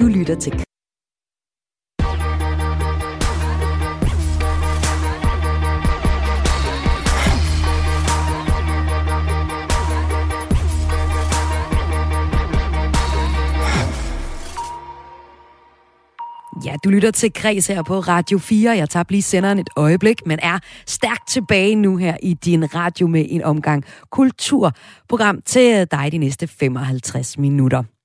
Du lytter til Ja, du lytter til Kreds her på Radio 4. Jeg tager lige senderen et øjeblik, men er stærkt tilbage nu her i din radio med en omgang kulturprogram til dig de næste 55 minutter.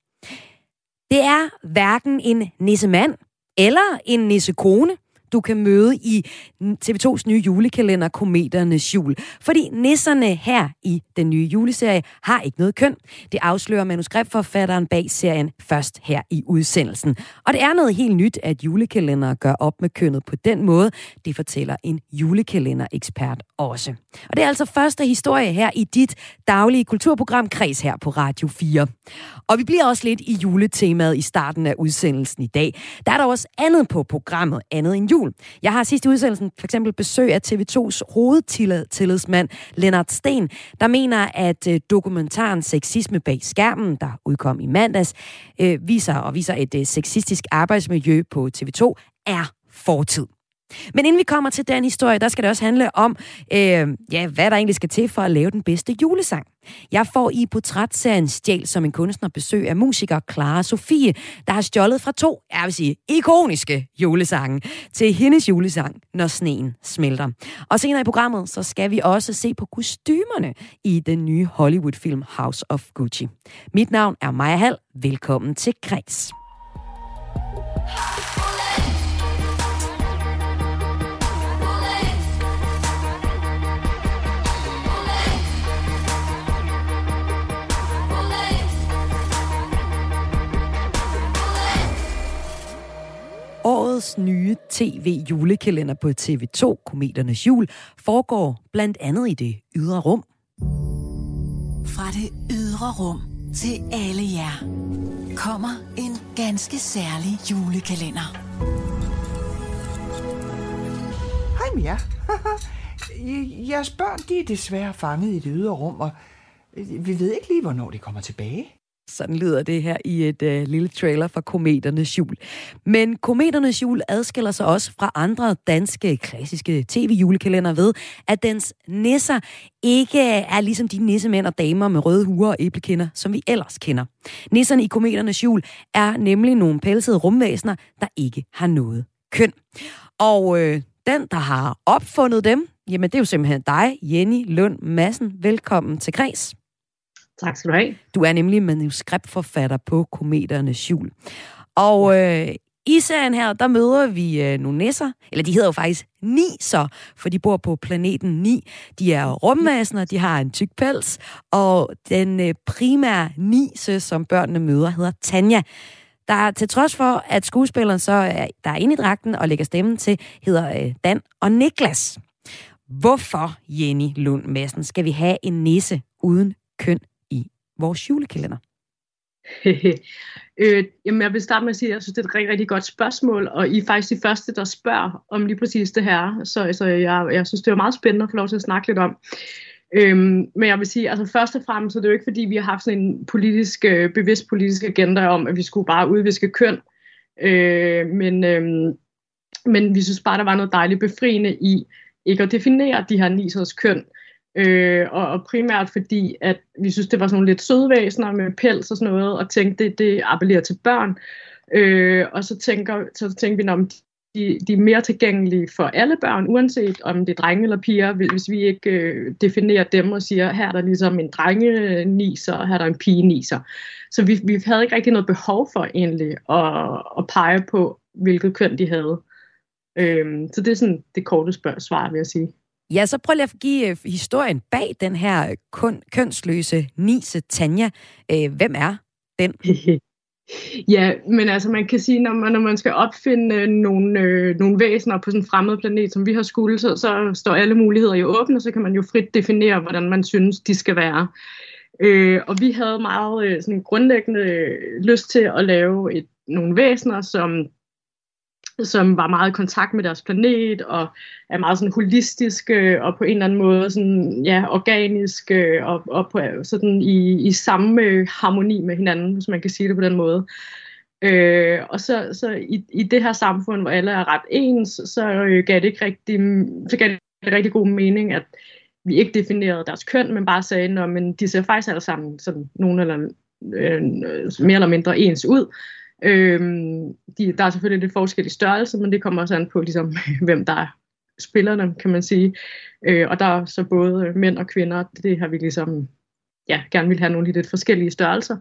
Det er hverken en nissemand eller en nissekone, du kan møde i TV2's nye julekalender Kometernes Jul. Fordi nisserne her i den nye juleserie har ikke noget køn. Det afslører manuskriptforfatteren bag serien først her i udsendelsen. Og det er noget helt nyt, at julekalender gør op med kønnet på den måde. Det fortæller en julekalender-ekspert også. Og det er altså første historie her i dit daglige kulturprogram Kreds her på Radio 4. Og vi bliver også lidt i juletemaet i starten af udsendelsen i dag. Der er der også andet på programmet, andet end jul. Jeg har sidst i udsendelsen for eksempel besøg af TV2's hovedtillidsmand Lennart Sten, der mener, at øh, dokumentaren Sexisme bag skærmen, der udkom i mandags, øh, viser og viser et øh, sexistisk arbejdsmiljø på TV2, er fortid. Men inden vi kommer til den historie, der skal det også handle om, øh, ja, hvad der egentlig skal til for at lave den bedste julesang. Jeg får i portrætserien Stjæl som en kunstner besøg af musiker Clara Sofie, der har stjålet fra to, jeg vil sige, ikoniske julesange til hendes julesang, Når sneen smelter. Og senere i programmet, så skal vi også se på kostymerne i den nye Hollywood-film House of Gucci. Mit navn er Maja Hall. Velkommen til Kreds. Årets nye tv-julekalender på TV2, Kometernes Jul, foregår blandt andet i det ydre rum. Fra det ydre rum til alle jer kommer en ganske særlig julekalender. Hej Mia. Jeres børn de er desværre fanget i det ydre rum, og vi ved ikke lige, hvornår de kommer tilbage. Sådan lyder det her i et øh, lille trailer fra Kometernes Jul. Men Kometernes Jul adskiller sig også fra andre danske klassiske tv-julekalender ved, at dens nisser ikke er ligesom de nissemænd og damer med røde huer og æblekinder, som vi ellers kender. Nisserne i Kometernes Jul er nemlig nogle pelsede rumvæsener, der ikke har noget køn. Og øh, den, der har opfundet dem, jamen det er jo simpelthen dig, Jenny Lund Madsen. Velkommen til Græs. Tak skal du have. Du er nemlig manuskriptforfatter på Kometernes Jul. Og øh, i serien her, der møder vi øh, nogle nisser, eller de hedder jo faktisk ni så, for de bor på planeten 9. De er rumvæsener, de har en tyk pels, og den øh, primære nise, som børnene møder, hedder Tanja. Der er til trods for, at skuespilleren så er, der er inde i dragten og lægger stemmen til, hedder øh, Dan og Niklas. Hvorfor, Jenny Lund Madsen, skal vi have en nisse uden køn vores julekalender? øh, jamen, jeg vil starte med at sige, at jeg synes, det er et rigtig, rigtig godt spørgsmål, og I er faktisk de første, der spørger om lige præcis det her, så, så jeg, jeg synes, det var meget spændende at få lov til at snakke lidt om. Øhm, men jeg vil sige, altså først og fremmest, så det er jo ikke fordi, vi har haft sådan en politisk, øh, bevidst politisk agenda om, at vi skulle bare udviske køn, øh, men, øh, men vi synes bare, der var noget dejligt befriende i ikke at definere de her nisers køn, Øh, Øh, og, og primært fordi, at vi synes, det var sådan nogle lidt søde væsener med pels og sådan noget, og tænkte, det, det appellerer til børn. Øh, og så tænker, så tænker vi, om de, de er mere tilgængelige for alle børn, uanset om det er drenge eller piger, hvis vi ikke øh, definerer dem og siger, her er der ligesom en drenge-niser, og her er der en pige-niser. Så vi, vi havde ikke rigtig noget behov for egentlig at, at pege på, hvilket køn de havde. Øh, så det er sådan det korte spørg- svar, vil jeg sige. Ja, så prøv lige at give øh, historien bag den her øh, kun, kønsløse Nise Tanja. Øh, hvem er den? Ja, men altså man kan sige, når man, når man skal opfinde øh, nogle, øh, nogle væsener på sådan en fremmed planet, som vi har skulle, så, så står alle muligheder jo åbne, så kan man jo frit definere, hvordan man synes, de skal være. Øh, og vi havde meget øh, sådan grundlæggende øh, lyst til at lave et, nogle væsener, som som var meget i kontakt med deres planet, og er meget sådan holistiske, og på en eller anden måde sådan, ja, organiske, og, og på, sådan i, i samme harmoni med hinanden, hvis man kan sige det på den måde. Øh, og så, så i, i det her samfund, hvor alle er ret ens, så øh, gav det ikke rigtig, så gav det rigtig god mening, at vi ikke definerede deres køn, men bare sagde, at men de ser faktisk alle sammen sådan nogen eller øh, mere eller mindre ens ud. Øh, de, der er selvfølgelig lidt forskellige størrelser, men det kommer også an på, ligesom, hvem der er spillerne, kan man sige. Øh, og der er så både mænd og kvinder, det har vi ligesom ja, gerne vil have nogle lidt forskellige størrelser.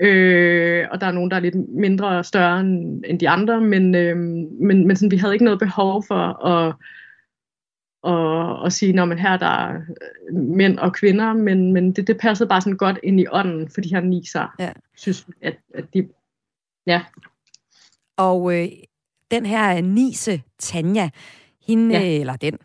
Øh, og der er nogen, der er lidt mindre større end, end de andre, men, øh, men, men sådan, vi havde ikke noget behov for at, at, at sige, når her der er mænd og kvinder, men, men det, det passede bare sådan godt ind i ånden for de her niser. Ja. Synes, at, at de, ja. Og øh, den her nise, Tanja, hende, ja. eller den,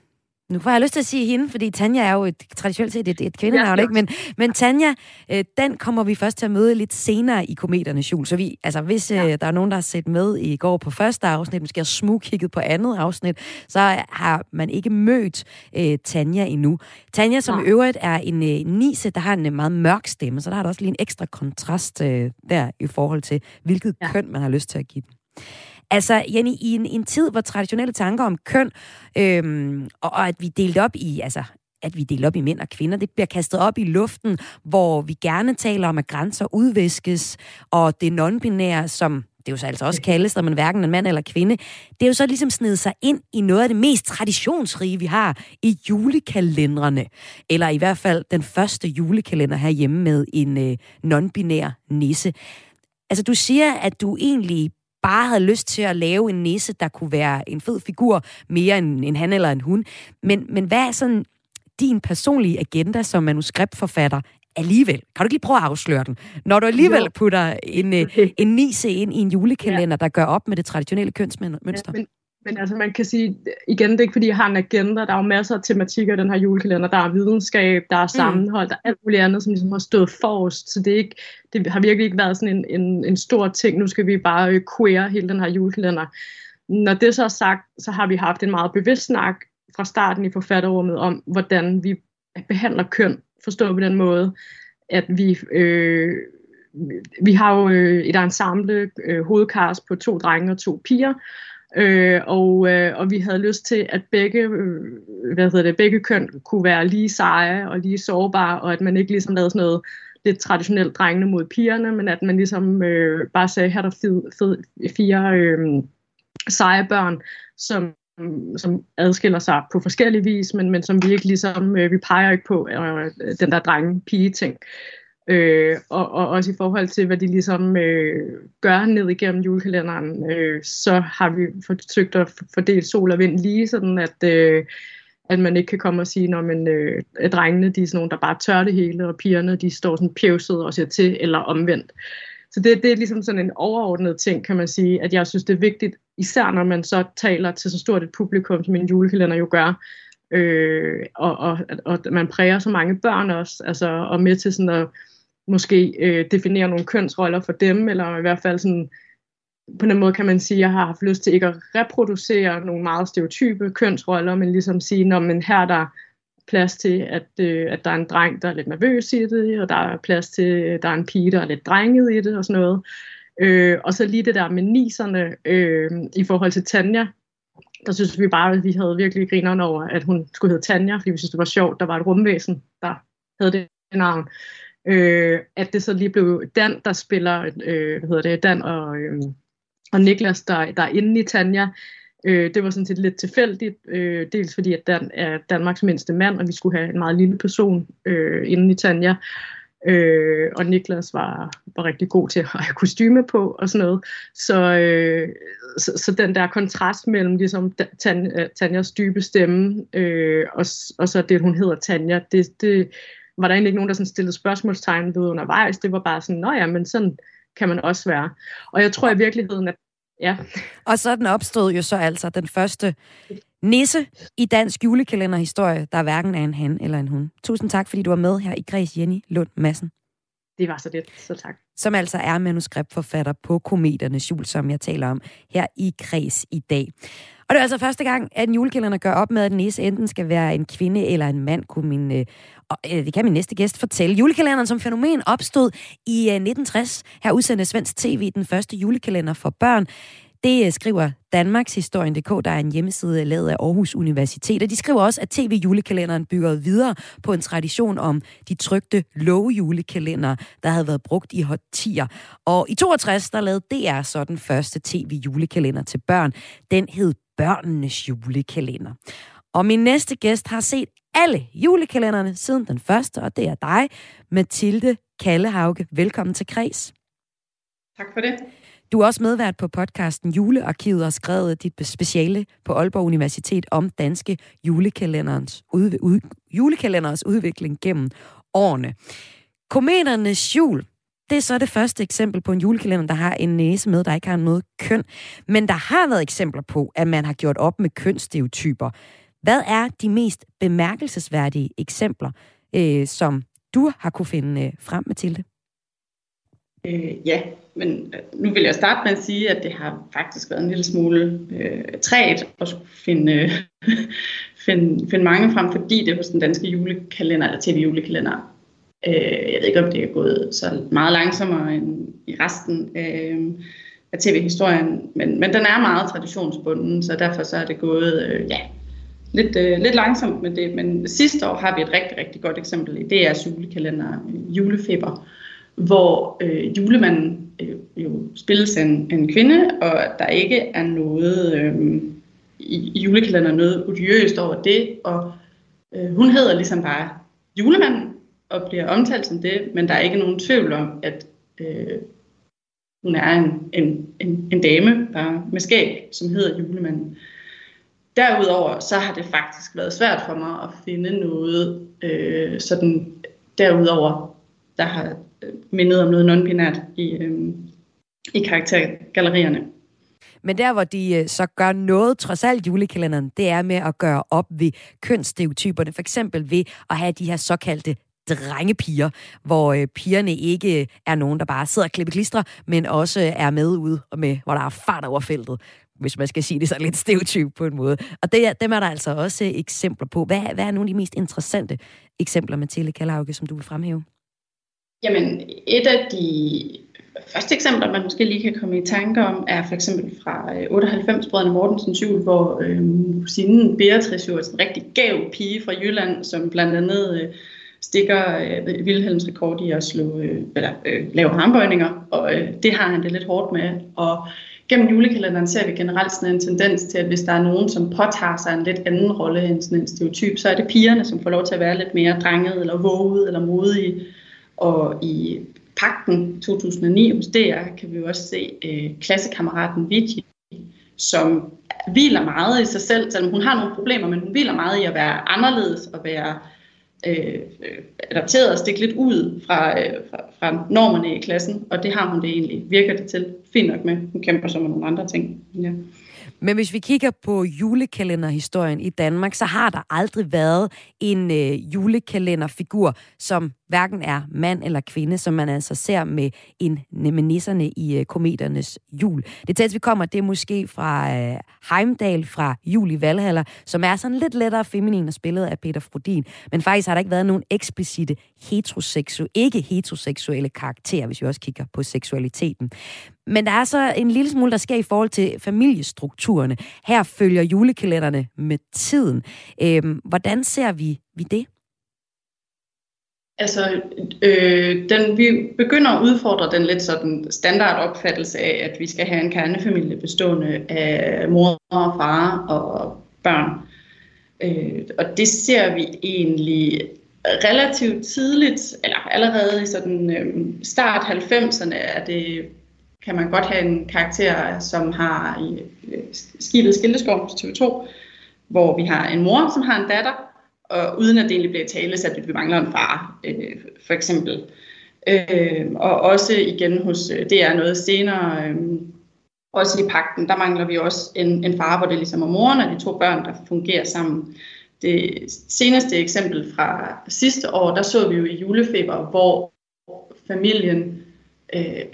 nu får jeg lyst til at sige hende, fordi Tanja er jo et, traditionelt set et, et kvindenavn, ja, ikke? Men, men Tanja, øh, den kommer vi først til at møde lidt senere i Kometernes Jul. Så vi, altså, hvis ja. øh, der er nogen, der har set med i går på første afsnit, måske har smugkigget på andet afsnit, så har man ikke mødt øh, Tanja endnu. Tanja, som ja. i øvrigt er en øh, nise, der har en øh, meget mørk stemme, så der er der også lige en ekstra kontrast øh, der i forhold til, hvilket ja. køn man har lyst til at give den. Altså, Jenny, i en, en tid, hvor traditionelle tanker om køn, øhm, og, og at vi delt op i, altså, at vi deler op i mænd og kvinder. Det bliver kastet op i luften, hvor vi gerne taler om, at grænser udviskes, og det non-binære, som det jo så altså også kaldes, når man hverken er en mand eller kvinde, det er jo så ligesom snedet sig ind i noget af det mest traditionsrige, vi har i julekalenderne. Eller i hvert fald den første julekalender herhjemme med en øh, non-binær nisse. Altså, du siger, at du egentlig bare havde lyst til at lave en nisse, der kunne være en fed figur, mere end en han eller en hun. Men, men hvad er sådan din personlige agenda som manuskriptforfatter alligevel? Kan du ikke lige prøve at afsløre den? Når du alligevel jo. putter en, øh, en nisse ind i en julekalender, ja. der gør op med det traditionelle kønsmønster. Ja, men, men altså man kan sige, igen, det er ikke fordi, jeg har en agenda. Der er jo masser af tematikker i den her julekalender. Der er videnskab, der er mm. sammenhold, mm. der er alt muligt andet, som ligesom har stået forrest. Så det, er ikke, det har virkelig ikke været sådan en, en, en stor ting. Nu skal vi bare øh, queer hele den her julekalender. Når det så er sagt, så har vi haft en meget bevidst snak fra starten i forfatterrummet om, hvordan vi behandler køn. Forstå på den måde, at vi... Øh, vi har jo øh, et ensemble øh, hovedkast på to drenge og to piger, Øh, og, øh, og vi havde lyst til, at begge, øh, hvad hedder det, begge køn kunne være lige seje og lige sårbare, og at man ikke ligesom lavede sådan noget lidt traditionelt drengene mod pigerne, men at man ligesom øh, bare sagde, her er der fed, fed, fire øh, seje børn, som som adskiller sig på forskellige vis, men, men som vi ikke ligesom, øh, vi peger ikke på øh, den der drenge-pige-ting. Øh, og, og også i forhold til, hvad de ligesom øh, gør ned igennem julekalenderen, øh, så har vi forsøgt at fordele sol og vind lige, sådan at, øh, at man ikke kan komme og sige, at øh, at drengene de er sådan nogle, der bare tør det hele, og pigerne de står sådan pævset og ser til, eller omvendt. Så det, det er ligesom sådan en overordnet ting, kan man sige, at jeg synes, det er vigtigt, især når man så taler til så stort et publikum, som en julekalender jo gør, øh, og, og, og man præger så mange børn også, altså, og med til sådan at måske øh, definere nogle kønsroller for dem, eller i hvert fald sådan, på den måde kan man sige, at jeg har haft lyst til ikke at reproducere nogle meget stereotype kønsroller, men ligesom sige, når men her er der plads til, at, øh, at der er en dreng, der er lidt nervøs i det, og der er plads til, at der er en pige, der er lidt drenget i det, og sådan noget. Øh, og så lige det der med niserne øh, i forhold til Tanja, der synes vi bare, at vi havde virkelig grineren over, at hun skulle hedde Tanja, fordi vi synes, det var sjovt, der var et rumvæsen, der havde det navn øh, at det så lige blev Dan, der spiller, øh, hvad hedder det, Dan og, øh, og Niklas, der, der er inde i Tanja. Øh, det var sådan set lidt tilfældigt, øh, dels fordi, at Dan er Danmarks mindste mand, og vi skulle have en meget lille person øh, inde i Tanja. Øh, og Niklas var, var rigtig god til at have kostyme på og sådan noget. Så, øh, så, så den der kontrast mellem ligesom Tan, øh, Tanjas dybe stemme øh, og, og så det, hun hedder Tanja, det, det, var der egentlig ikke nogen, der sådan stillede spørgsmålstegn ved undervejs. Det var bare sådan, nå ja, men sådan kan man også være. Og jeg tror i virkeligheden, at ja. Og sådan opstod jo så altså den første nisse i dansk julekalenderhistorie, der hverken er en han eller en hun. Tusind tak, fordi du var med her i Græs Jenny Lund Madsen. Det var så det, så tak. Som altså er manuskriptforfatter på Kometernes Jul, som jeg taler om her i Kreds i dag. Og det er altså første gang, at julekalenderen gør op med, at næse enten skal være en kvinde eller en mand, kunne min, øh, øh, det kan min næste gæst fortælle. Julekalenderen som fænomen opstod i øh, 1960. Her udsendte Svensk TV den første julekalender for børn. Det øh, skriver Danmarkshistorien.dk, der er en hjemmeside lavet af Aarhus Universitet. Og de skriver også, at tv-julekalenderen bygger videre på en tradition om de trygte lovjulekalender, der havde været brugt i årtier. Og i 62, der lavede DR så den første tv-julekalender til børn. Den hed Børnenes julekalender. Og min næste gæst har set alle julekalenderne siden den første, og det er dig, Mathilde Kallehauge. Velkommen til Kreds. Tak for det. Du er også medvært på podcasten Julearkivet og skrevet dit speciale på Aalborg Universitet om danske julekalenderens, ud, ud, julekalenderens udvikling gennem årene. Kometernes jul, det er så det første eksempel på en julekalender, der har en næse med, der ikke har noget køn. Men der har været eksempler på, at man har gjort op med kønsstereotyper. Hvad er de mest bemærkelsesværdige eksempler, øh, som du har kunne finde øh, frem, Mathilde? Øh, ja, men øh, nu vil jeg starte med at sige, at det har faktisk været en lille smule øh, træt at skulle finde, øh, finde, finde mange frem, fordi det hos den danske julekalender, eller tv-julekalender, øh, jeg ved ikke, om det er gået så meget langsommere end i resten øh, af tv-historien, men, men den er meget traditionsbunden, så derfor så er det gået, øh, ja, lidt, øh, lidt langsomt med det, men sidste år har vi et rigtig, rigtig godt eksempel i DR's julekalender, Julefeber, hvor øh, julemanden øh, jo spilles en, en kvinde, og der ikke er noget øh, i, julekalenderen noget odiøst over det, og øh, hun hedder ligesom bare julemanden, og bliver omtalt som det, men der er ikke nogen tvivl om, at øh, hun er en, en, en, en dame, bare med skæg, som hedder julemanden. Derudover så har det faktisk været svært for mig at finde noget øh, sådan derudover, der har øh, mindet om noget non-binært i, øh, i karaktergallerierne. Men der, hvor de øh, så gør noget, trods alt julekalenderen, det er med at gøre op ved kønsstereotyperne. For eksempel ved at have de her såkaldte drengepiger, hvor øh, pigerne ikke er nogen, der bare sidder og klipper klister, men også øh, er med ud, med, hvor der er fart over feltet hvis man skal sige det så lidt stereotyp på en måde. Og det, dem er der altså også øh, eksempler på. Hvad, hvad er nogle af de mest interessante eksempler, Mathilde Kallauke, som du vil fremhæve? Jamen, et af de første eksempler, man måske lige kan komme i tanke om, er for eksempel fra øh, 98-brødrene Mortensens jul, hvor øh, musinen Beatrice jo er en rigtig gav pige fra Jylland, som blandt andet øh, stikker øh, Wilhelms rekord i at slå, øh, eller, øh, lave armbøjninger, og øh, det har han det lidt hårdt med. Og gennem julekalenderen ser vi generelt sådan en tendens til, at hvis der er nogen, som påtager sig en lidt anden rolle end sådan en stereotyp, så er det pigerne, som får lov til at være lidt mere drenget, eller våget, eller modige. Og i Pakten 2009 hos DR kan vi jo også se øh, klassekammeraten Vigi, som hviler meget i sig selv, selvom hun har nogle problemer, men hun hviler meget i at være anderledes og være øh, Øh, øh, adapteret og stikke lidt ud fra, øh, fra, fra normerne i klassen, og det har hun det egentlig, virker det til, fint nok med. Hun kæmper så med nogle andre ting. Ja. Men hvis vi kigger på julekalenderhistorien i Danmark, så har der aldrig været en øh, julekalenderfigur, som hverken er mand eller kvinde, som man altså ser med, en, med nisserne i øh, kometernes jul. Det tæt, vi kommer, det er måske fra øh, Heimdal fra Jul i Valhalla, som er sådan lidt lettere feminin og spillet af Peter Frodin. Men faktisk har der ikke været nogen eksplicite heteroseksu ikke heteroseksuelle karakterer, hvis vi også kigger på seksualiteten. Men der er så en lille smule, der sker i forhold til familiestrukturerne. Her følger julekalenderne med tiden. Øhm, hvordan ser vi, vi det? Altså, øh, den, vi begynder at udfordre den lidt sådan standard opfattelse af, at vi skal have en kernefamilie bestående af mor og far og børn. Øh, og det ser vi egentlig relativt tidligt, eller allerede i sådan øh, start 90'erne, er det kan man godt have en karakter, som har i skibet Skildeskov på TV2, hvor vi har en mor, som har en datter, og uden at det egentlig bliver tale, så at vi mangler en far, øh, for eksempel. Øh, og også igen hos øh, det er noget senere, øh, også i pakten, der mangler vi også en, en far, hvor det ligesom er moren og de to børn, der fungerer sammen. Det seneste eksempel fra sidste år, der så vi jo i julefeber, hvor familien øh,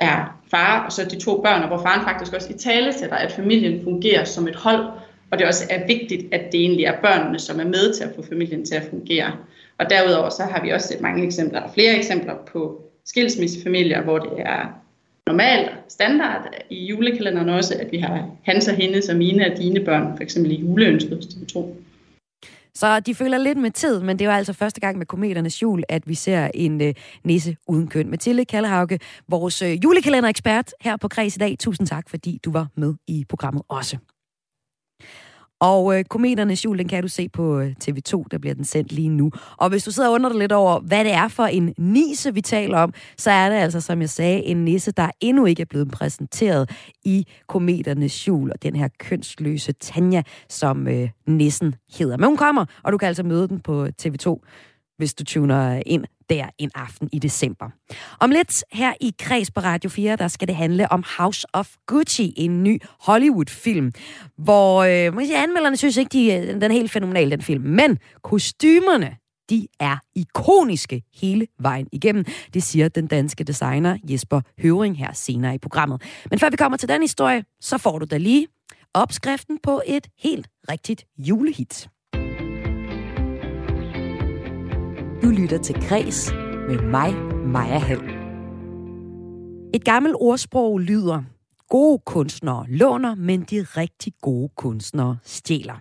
er far og så de to børn, og hvor faren faktisk også i tale sætter, at familien fungerer som et hold, og det også er vigtigt, at det egentlig er børnene, som er med til at få familien til at fungere. Og derudover så har vi også set mange eksempler, og flere eksempler på skilsmissefamilier, hvor det er normalt standard i julekalenderen også, at vi har hans og hendes og mine og dine børn, for eksempel i juleønsket hos TV2. Så de føler lidt med tid, men det var altså første gang med Kometernes Jul, at vi ser en øh, nisse uden køn. Mathilde Kallehauke, vores øh, julekalenderekspert her på Kreds i dag. Tusind tak, fordi du var med i programmet også. Og øh, Kometernes Jul, den kan du se på øh, TV2, der bliver den sendt lige nu. Og hvis du sidder og undrer dig lidt over, hvad det er for en nisse, vi taler om, så er det altså, som jeg sagde, en nisse, der endnu ikke er blevet præsenteret i Kometernes Jul, og den her kønsløse Tanja, som øh, nissen hedder. Men hun kommer, og du kan altså møde den på TV2 hvis du tuner ind der en aften i december. Om lidt her i Kreds på Radio 4, der skal det handle om House of Gucci, en ny Hollywood-film, hvor øh, anmelderne synes ikke, de, øh, den er helt fænomenal, den film. Men kostymerne, de er ikoniske hele vejen igennem. Det siger den danske designer Jesper Høvring her senere i programmet. Men før vi kommer til den historie, så får du da lige opskriften på et helt rigtigt julehit. Du lytter til Græs med mig, Maja Hall. Et gammelt ordsprog lyder, gode kunstnere låner, men de rigtig gode kunstnere stjæler.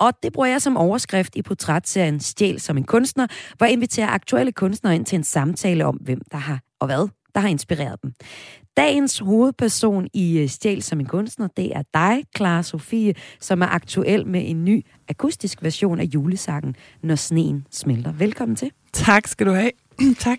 Og det bruger jeg som overskrift i portrætserien Stjæl som en kunstner, hvor jeg inviterer aktuelle kunstnere ind til en samtale om, hvem der har og hvad der har inspireret dem. Dagens hovedperson i øh, Stjæl som en kunstner, det er dig, Clara Sofie, som er aktuel med en ny akustisk version af julesangen, Når sneen smelter. Velkommen til. Tak skal du have. tak.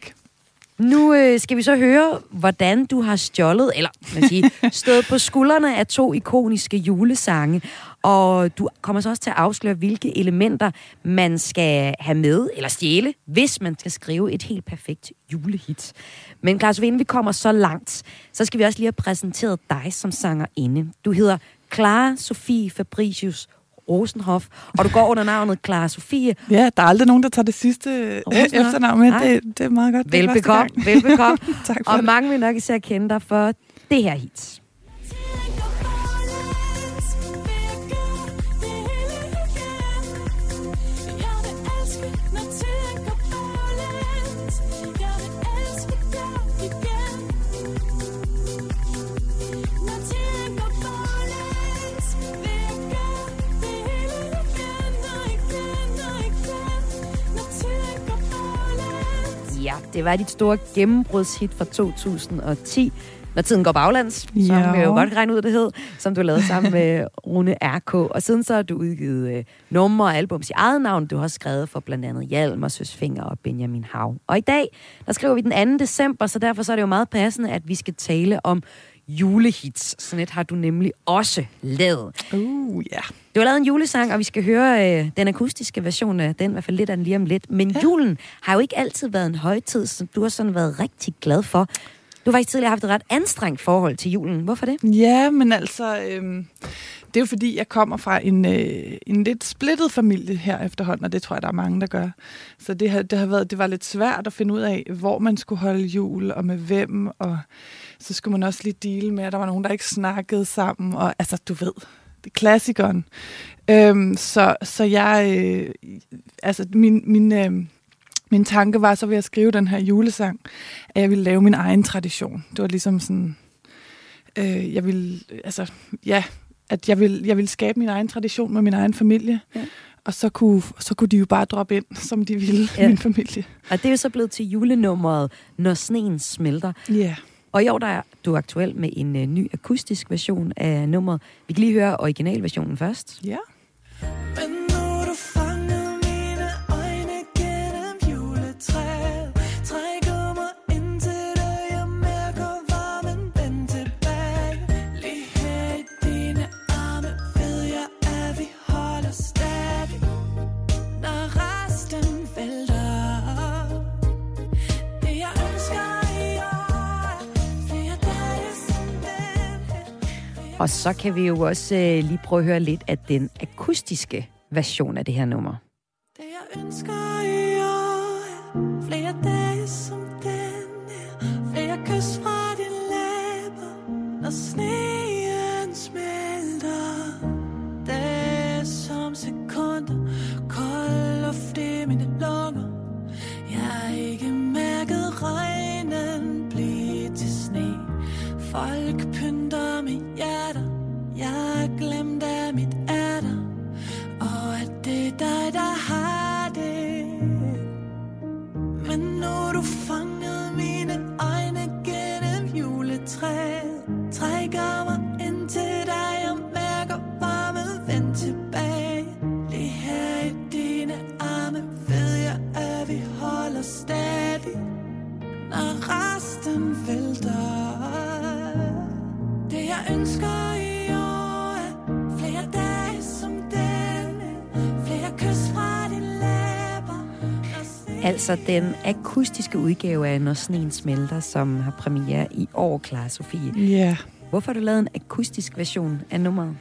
Nu øh, skal vi så høre, hvordan du har stjålet, eller man sige, stået på skuldrene af to ikoniske julesange. Og du kommer så også til at afsløre, hvilke elementer man skal have med, eller stjæle, hvis man skal skrive et helt perfekt julehit. Men Klaus, inden vi kommer så langt, så skal vi også lige have præsenteret dig som sangerinde. Du hedder Clara Sofie Fabricius Rosenhoff, og du går under navnet Clara Sofie. Ja, der er aldrig nogen, der tager det sidste Rosenhoff. efternavn med. Det, det er meget godt. Velbekomme, velbekomme. tak for og det. mange vil nok især kende dig for det her hit. Det var dit store gennembrudshit fra 2010. Når tiden går baglands, som Ja. vi jo godt regne ud, det hed, som du lavede sammen med Rune R.K. Og siden så har du udgivet øh, numre og albums i eget navn. Du har også skrevet for blandt andet Hjalm og Søs Finger og Benjamin Hav. Og i dag, der skriver vi den 2. december, så derfor så er det jo meget passende, at vi skal tale om julehits. Sådan et har du nemlig også lavet. Uh, ja. Du har lavet en julesang, og vi skal høre øh, den akustiske version af den, i hvert fald lidt af den lige om lidt. Men ja. julen har jo ikke altid været en højtid, som du har sådan været rigtig glad for. Du har faktisk tidligere haft et ret anstrengt forhold til julen. Hvorfor det? Ja, men altså, øhm, det er jo fordi, jeg kommer fra en, øh, en lidt splittet familie her efterhånden, og det tror jeg, der er mange, der gør. Så det har, det har været, det var lidt svært at finde ud af, hvor man skulle holde jul, og med hvem, og så skulle man også lige deal med, at der var nogen, der ikke snakkede sammen, og altså, du ved, det er klassikeren. Øhm, så, så jeg, øh, altså, min, min, øh, min tanke var så ved at skrive den her julesang, at jeg ville lave min egen tradition. Det var ligesom sådan, øh, jeg ville, altså, ja, at jeg ville, jeg ville skabe min egen tradition med min egen familie. Ja. Og så kunne, så kunne de jo bare droppe ind, som de ville, Ja. min familie. Og det er jo så blevet til julenummeret, Når sneen smelter. Ja. Og i år der er du aktuel med en øh, ny akustisk version af nummeret. Vi kan lige høre originalversionen først. Ja. Yeah. Og så kan vi jo også øh, lige prøve at høre lidt af den akustiske version af det her nummer. Det jeg ønsker ønsker i år er flere dage som denne Flere kys fra dine læber Altså den akustiske udgave af Når sneen smelter, som har premiere i år, Clara Sofie. Ja. Hvorfor har du lavet en akustisk version af nummeret?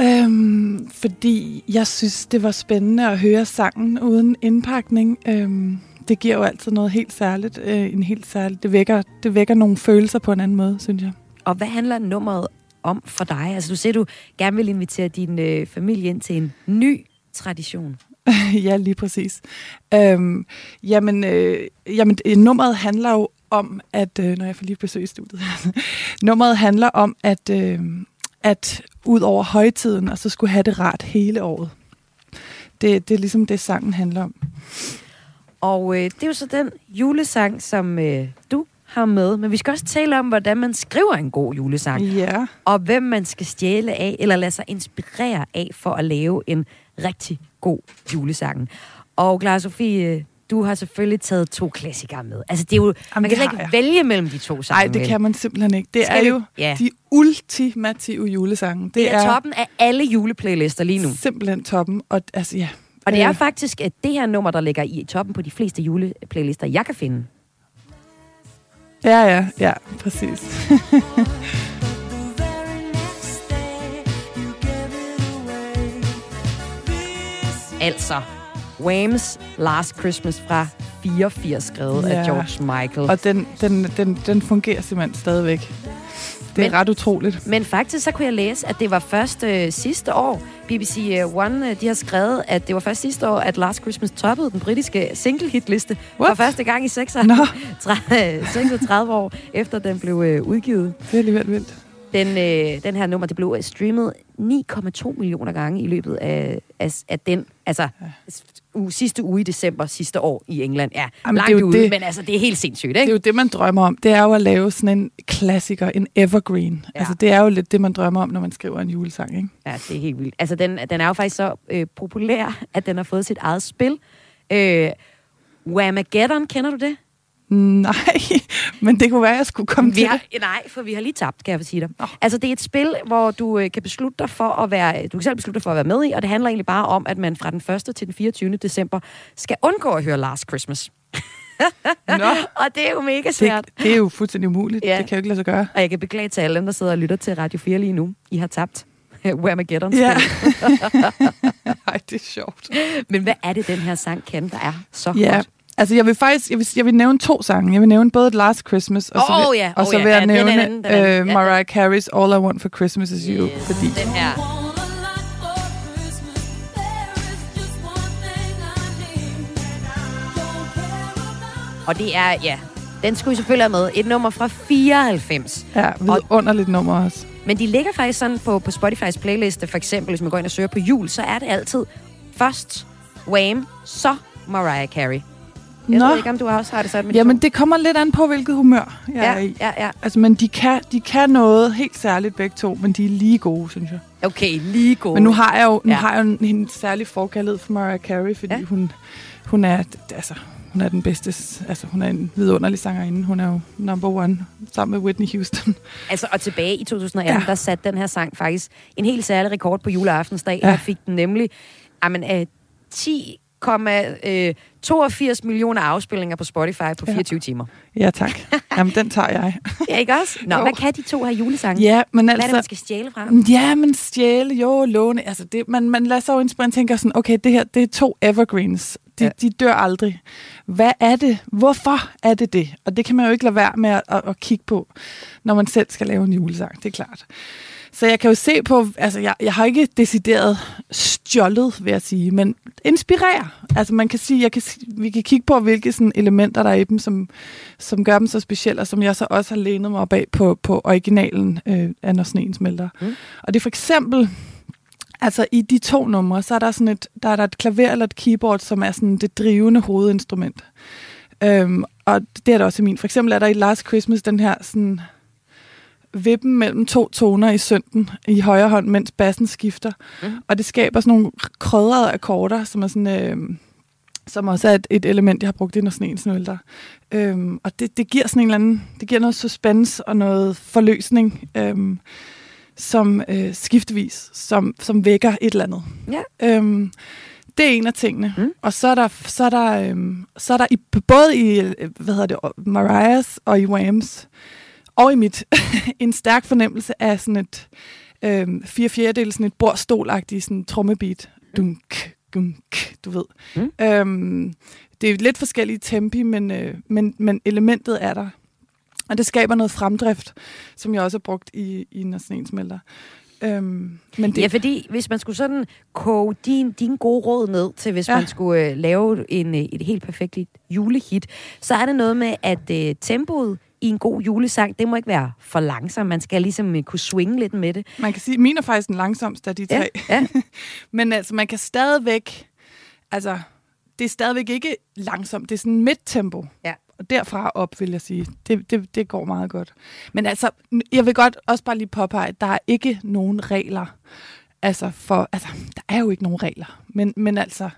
Øhm, fordi jeg synes, det var spændende at høre sangen uden indpakning. Øhm, det giver jo altid noget helt særligt. Øh, en helt særligt. Det, vækker, det vækker nogle følelser på en anden måde, synes jeg. Og hvad handler nummeret om for dig? Altså du siger, du gerne vil invitere din øh, familie ind til en ny tradition. ja, lige præcis. Øhm, jamen, øh, jamen, øh, nummeret handler jo om, at... Øh, når jeg får lige besøg i studiet. nummeret handler om, at, øh, at ud over højtiden, og så skulle have det rart hele året. Det, det er ligesom det, sangen handler om. Og øh, det er jo så den julesang, som øh, du har med. Men vi skal også tale om, hvordan man skriver en god julesang. Ja. Og hvem man skal stjæle af, eller lade sig inspirere af, for at lave en rigtig god julesang. Og Clara Sofie, du har selvfølgelig taget to klassikere med. Altså, det er jo, Jamen, man kan ikke jeg. vælge mellem de to sange. Nej, det kan man simpelthen ikke. Det Skal er jo Ja. de ultimative julesange. Det, Det er toppen af alle juleplaylister lige nu. simpelthen toppen. Og, altså, ja. Og det er Øh, faktisk at det her nummer, der ligger i toppen på de fleste juleplaylister, jeg kan finde. Ja, ja, ja, præcis. Altså, Whams Last Christmas fra 84, skrevet Ja. af George Michael. Og den, den, den, den fungerer simpelthen stadigvæk. Det er Men- ret utroligt. Men faktisk så kunne jeg læse, at det var først øh, sidste år, BBC øh, One, øh, de har skrevet, at det var først sidste år, at Last Christmas toppede den britiske single-hitliste for første gang i 6 Nå, 36 år, efter den blev øh, udgivet. det er alligevel vildt. Den, øh, den her nummer, det blev streamet 9,2 millioner gange i løbet af, af, af den, altså uge, sidste uge i december sidste år i England. Ja, Jamen, langt det er ude, det. men altså, det er helt sindssygt, Det er ikke? jo det, man drømmer om. Det er jo at lave sådan en klassiker, en evergreen. Ja. Altså, det er jo lidt det, man drømmer om, når man skriver en julesang, ikke? Ja, det er helt vildt. Altså, den, den er jo faktisk så øh, populær, at den har fået sit eget spil. Øh, Whamageddon, kender du det? Nej, men det kunne være, at jeg skulle komme Vi til har, det. nej, for vi har lige tabt, kan jeg sige dig. Altså, det er et spil, hvor du øh, kan beslutte dig for at være, du kan selv beslutte dig for at være med i, og det handler egentlig bare om, at man fra den 1. til den 24. december skal undgå at høre Last Christmas. Nå, Og det er jo mega svært. det, det er jo fuldstændig umuligt. Ja. Det kan jo ikke lade sig gøre. Og jeg kan beklage til alle dem, der sidder og lytter til Radio 4 lige nu. I har tabt. Whamageddon Ja. Ej, det er sjovt. Men hvad er det, den her sang kan, der er så Ja, godt? Altså jeg vil faktisk jeg vil, jeg vil nævne to sange. Jeg vil nævne både Last Christmas, og så vil, ja. og Åh, så vil jeg Ja, den er nævne anden, den anden. Ja, Mariah Carey's All I Want for Christmas Is You. Yes. Fordi Den her. Og det er, ja, den skulle I selvfølgelig have med. Et nummer fra 94. ja, vidunderligt nummer også. Men de ligger faktisk sådan på, på Spotify's playliste, for eksempel, hvis man går ind og søger på jul, så er det altid først Wham, så Mariah Carey. Jeg Nå. ved ikke, om du også har det sådan med de Jamen, to. det kommer lidt an på, hvilket humør jeg er Ja, i. ja, ja. Altså, men de kan, de kan noget helt særligt begge to, men de er lige gode, synes jeg. Okay, lige god. Men nu har jeg jo, nu Ja. har jeg jo en, en særlig forkærlighed for Mariah Carey, fordi Ja. hun, hun er, altså, hun er den bedste, altså hun er en vidunderlig sangerinde. Hun er jo number one sammen med Whitney Houston. Altså, og tilbage i 2018, ja. Der satte den her sang faktisk en helt særlig rekord på juleaftensdag. Ja. Der fik den nemlig jamen, øh, 10,82 millioner afspilninger på Spotify på Ja. 24 timer. Ja, tak. Jamen, den tager jeg. Ja, ikke også? Nå, Jo. hvad kan de to her julesange? Ja, men Hvad er det, man altså... skal stjæle fra? Ja, men stjæle, jo, låne. Altså, det, man, man lader sig jo inspirere og tænker sådan, okay, det her, det er to evergreens. De, Ja. ja. de dør aldrig. Hvad er det? Hvorfor er det det? Og det kan man jo ikke lade være med at, at, at kigge på, når man selv skal lave en julesang, det er klart. Så jeg kan jo se på, altså jeg, jeg har ikke decideret stjålet, vil jeg sige, men inspirere. Altså man kan sige, jeg kan, vi kan kigge på, hvilke sådan elementer der er i dem, som, som gør dem så specielle, og som jeg så også har lænet mig op af på, på originalen øh, af Når Sneen Smelter. Mm. Og det er for eksempel, altså i de to numre, så er der sådan et, der er der et klaver eller et keyboard, som er sådan det drivende hovedinstrument. Øhm, og det er der også i min. For eksempel er der i Last Christmas den her sådan vippen mellem to toner i synden i højre hånd, mens bassen skifter. Mm. Og det skaber sådan nogle krødrede akkorder, som er sådan... Øh, som også er et, et element, jeg har brugt i Når Sneen Snølter. Øhm, og det, det giver sådan en eller anden, det giver noget suspense og noget forløsning, øhm, som øh, skiftevis, som, som vækker et eller andet. Ja. Øhm, det er en af tingene. Mm. Og så er der, så er der, øhm, så er der i, både i øh, hvad hedder det, Mariah's og i Whams, og i mit, en stærk fornemmelse af sådan et øhm, fire fjerdedel, sådan et bordstolagtigt sådan trommebeat. Dunk, dunk, du ved. Mm. Øhm, det er lidt forskellige tempi, men, øh, men, men elementet er der. Og det skaber noget fremdrift, som jeg også har brugt i, i Når Sneen Smelter. Øhm, men det, Ja, fordi hvis man skulle sådan koge din, din gode råd ned til, hvis. Ja. man skulle øh, lave en, øh, et helt perfekt julehit, så er det noget med, at øh, tempoet i en god julesang, det må ikke være for langsomt. Man skal ligesom øh, kunne swinge lidt med det. man kan sige, at min er faktisk den langsomste af de Ja, tre. ja. Men altså, man kan stadigvæk... Altså, det er stadigvæk ikke langsomt. Det er sådan midt-tempo. Ja. Og derfra op, vil jeg sige. Det, det, det går meget godt. Men altså, jeg vil godt også bare lige påpege, at der er ikke nogen regler. Altså, for, altså der er jo ikke nogen regler. Men, men altså,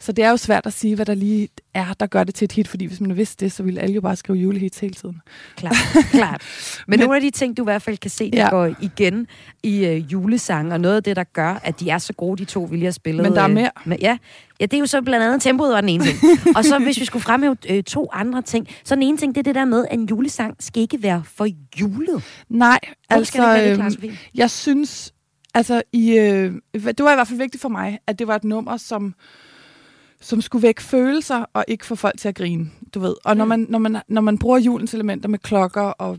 så det er jo svært at sige, hvad der lige er, der gør det til et hit. Fordi hvis man vidste det, så ville alle jo bare skrive julehits hele tiden. Klart, klart. Men, Men- nogle af de ting, du i hvert fald kan se, der ja. Går igen i øh, julesange, og noget af det, der gør, at de er så gode, de to, vi lige har spillet. Men der er øh, mere. Med, ja. ja, det er jo så blandt andet tempoet var den ene ting. og så hvis vi skulle fremhæve øh, to andre ting, så den ene ting, det er det der med, at en julesang skal ikke være for julet. Nej, Hvorfor skal det ikke være det, Clara øhm, jeg synes, altså, i, øh, det var i hvert fald vigtigt for mig, at det var et nummer, som, som skulle vække følelser, og ikke få folk til at grine, du ved. Og når, man, når, man, når man bruger julens elementer med klokker og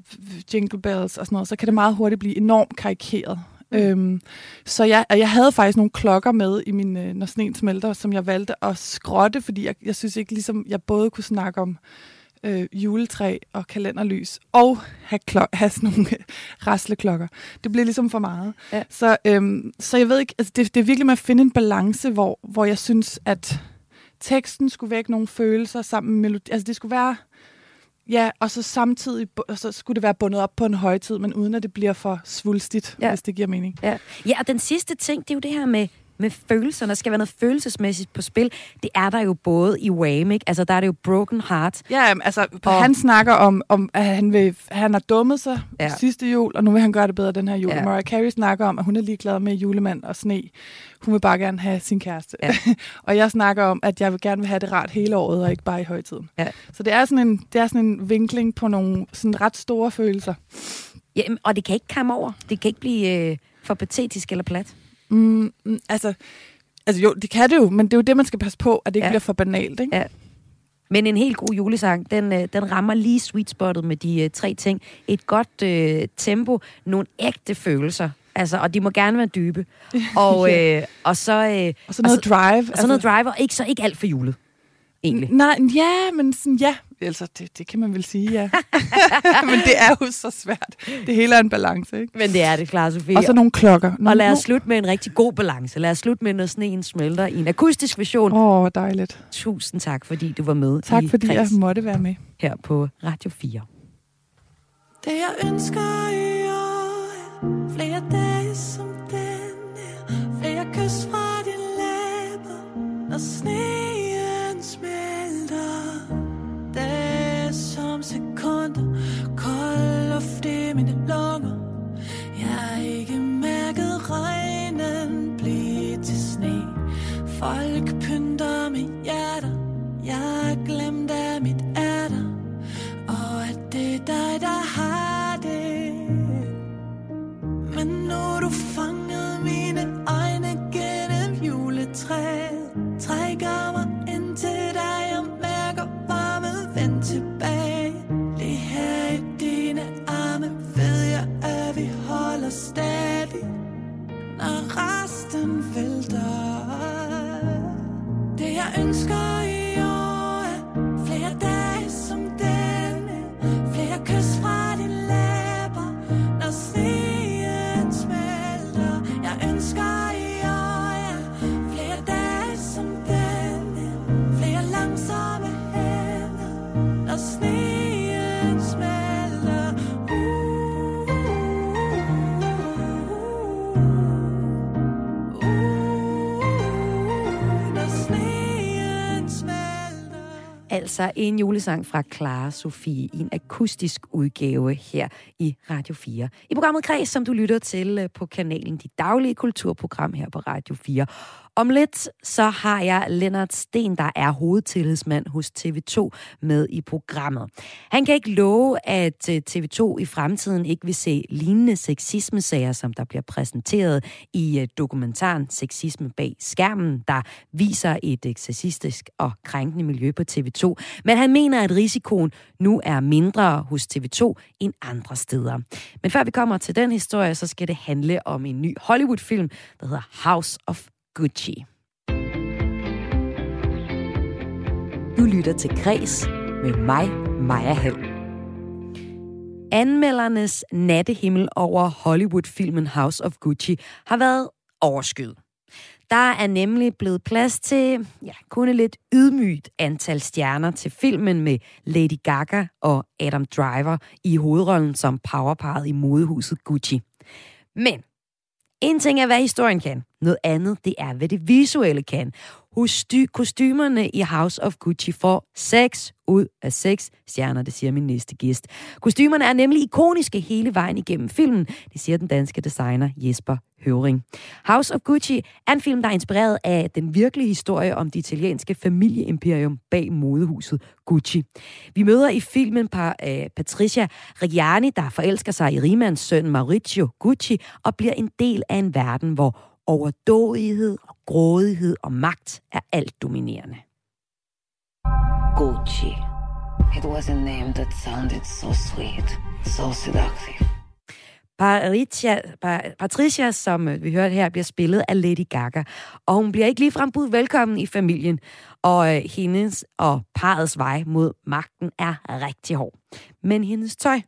jingle bells og sådan noget, så kan det meget hurtigt blive enormt karikeret. Mm. Øhm, så jeg, jeg havde faktisk nogle klokker med i min øh, Når Sneen Smelter, som jeg valgte at skrotte, fordi jeg, jeg synes ikke ligesom, jeg både kunne snakke om øh, juletræ og kalenderlys, og have, klok- have sådan nogle rasleklokker. Det bliver ligesom for meget. Ja. Så, øhm, så jeg ved ikke, altså det, det er virkelig med at finde en balance, hvor, hvor jeg synes, at teksten skulle vække nogle følelser sammen med melodi. Altså det skulle være, ja, og så samtidig, og så skulle det være bundet op på en højtid, men uden at det bliver for svulstigt, ja. hvis det giver mening. Ja. ja, og den sidste ting, det er jo det her med, med følelserne. Der skal være noget følelsesmæssigt på spil. Det er der jo både i Wham, ikke? Altså, der er det jo Broken Heart. Ja, altså, Og- han snakker om, om at han, vil, han har dummet sig Ja. sidste jul, og nu vil han gøre det bedre den her jul. Ja. Mariah Carey snakker om, at hun er ligeglad med julemand og sne. Hun vil bare gerne have sin kæreste. Ja. og jeg snakker om, at jeg vil gerne vil have det rart hele året, og ikke bare i højtiden. Ja. Så det er, sådan en, det er sådan en vinkling på nogle sådan ret store følelser. Ja, og det kan ikke komme over. Det kan ikke blive øh, for patetisk eller plat. Mm, mm, altså, altså jo, det kan det jo, men det er jo det, man skal passe på, at det ikke Ja. ja. bliver for banalt. Ikke? Ja. Men en helt god julesang, den, øh, den rammer lige sweet spottet med de øh, tre ting. Et godt øh, tempo, nogle ægte følelser, altså, og de må gerne være dybe. Og, øh, og så... Øh, Og så noget drive. altså- og så noget driver, ikke så ikke alt for julet, egentlig. Nej, ja, men sådan, ja. Altså, det, det kan man vel sige, ja. men det er jo så svært. Det hele er en balance, ikke? Men det er det, Clara Sofie. Og så nogle klokker. og lad os slutte med en rigtig god balance. Lad os slutte med, når sneen smelter i en akustisk version. Åh, oh, dejligt. Tusind tak, fordi du var med Tak, i fordi jeg Kreds måtte være med. her på Radio 4. Det jeg ønsker i år er Flere dage som den her Flere kys fra dine læber Når sneen Altså en julesang fra Clara Sofie i en akustisk udgave her i Radio 4. I programmet Kreds, som du lytter til øh, på kanalen Dit Daglige Kulturprogram her på Radio 4. Om lidt så har jeg Lennart Sten, der er hovedtillidsmand hos TV2 med i programmet. Han kan ikke love, at øh, TV2 i fremtiden ikke vil se lignende sexismesager, som der bliver præsenteret i øh, dokumentaren Sexisme bag skærmen, der viser et øh, sexistisk og krænkende miljø på TV2. Men han mener, at risikoen nu er mindre hos TV2 end andre steder. Men før vi kommer til den historie, så skal det handle om en ny Hollywood-film, der hedder House of Gucci. Du lytter til Græs med mig, Maja Hall. Anmeldernes nattehimmel over Hollywood-filmen House of Gucci har været overskyet. Der er nemlig blevet plads til ja, kun et lidt ydmygt antal stjerner til filmen med Lady Gaga og Adam Driver i hovedrollen som powerparet i modehuset Gucci. Men en ting er, hvad historien kan. Noget andet, det er, hvad det visuelle kan. Husty kostymerne i House of Gucci får 6 ud af 6 stjerner, det siger min næste gæst. Kostymerne er nemlig ikoniske hele vejen igennem filmen, det siger den danske designer Jesper Høvring. House of Gucci er en film, der er inspireret af den virkelige historie om det italienske familieimperium bag modehuset Gucci. Vi møder i filmen par, øh, Patricia Reggiani, der forelsker sig i rimands søn Maurizio Gucci og bliver en del af en verden, hvor overdådighed og grådighed og magt er alt dominerende. Gucci. It was a name that sounded so sweet, so seductive. Patricia, Pa- Patricia, som øh, vi hørte her, bliver spillet af Lady Gaga. Og hun bliver ikke ligefrem budt velkommen i familien. Og øh, hendes og parets vej mod magten er rigtig hård. Men hendes tøj,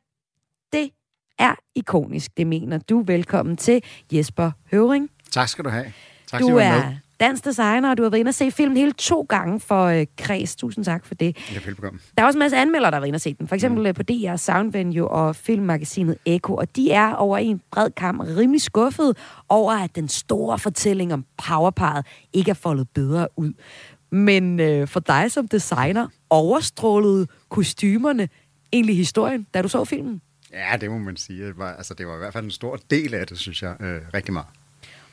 det er ikonisk. Det mener du. Velkommen til Jesper Høvring. Tak skal du have. Tak, Du er dansk designer, og du har været inde og se filmen hele to gange for øh, Kreds. Tusind tak for det. Ja, velbekomme. Der er også en masse anmeldere, der har været inde og set den. For eksempel mm. på DR Soundvenue og filmmagasinet Echo. Og de er over en bred kamp rimelig skuffet over, at den store fortælling om powerparet ikke er foldet bedre ud. Men øh, for dig som designer, overstrålede kostymerne egentlig historien, da du så filmen? Ja, det må man sige. Det var, altså, det var i hvert fald en stor del af det, synes jeg, øh, rigtig meget.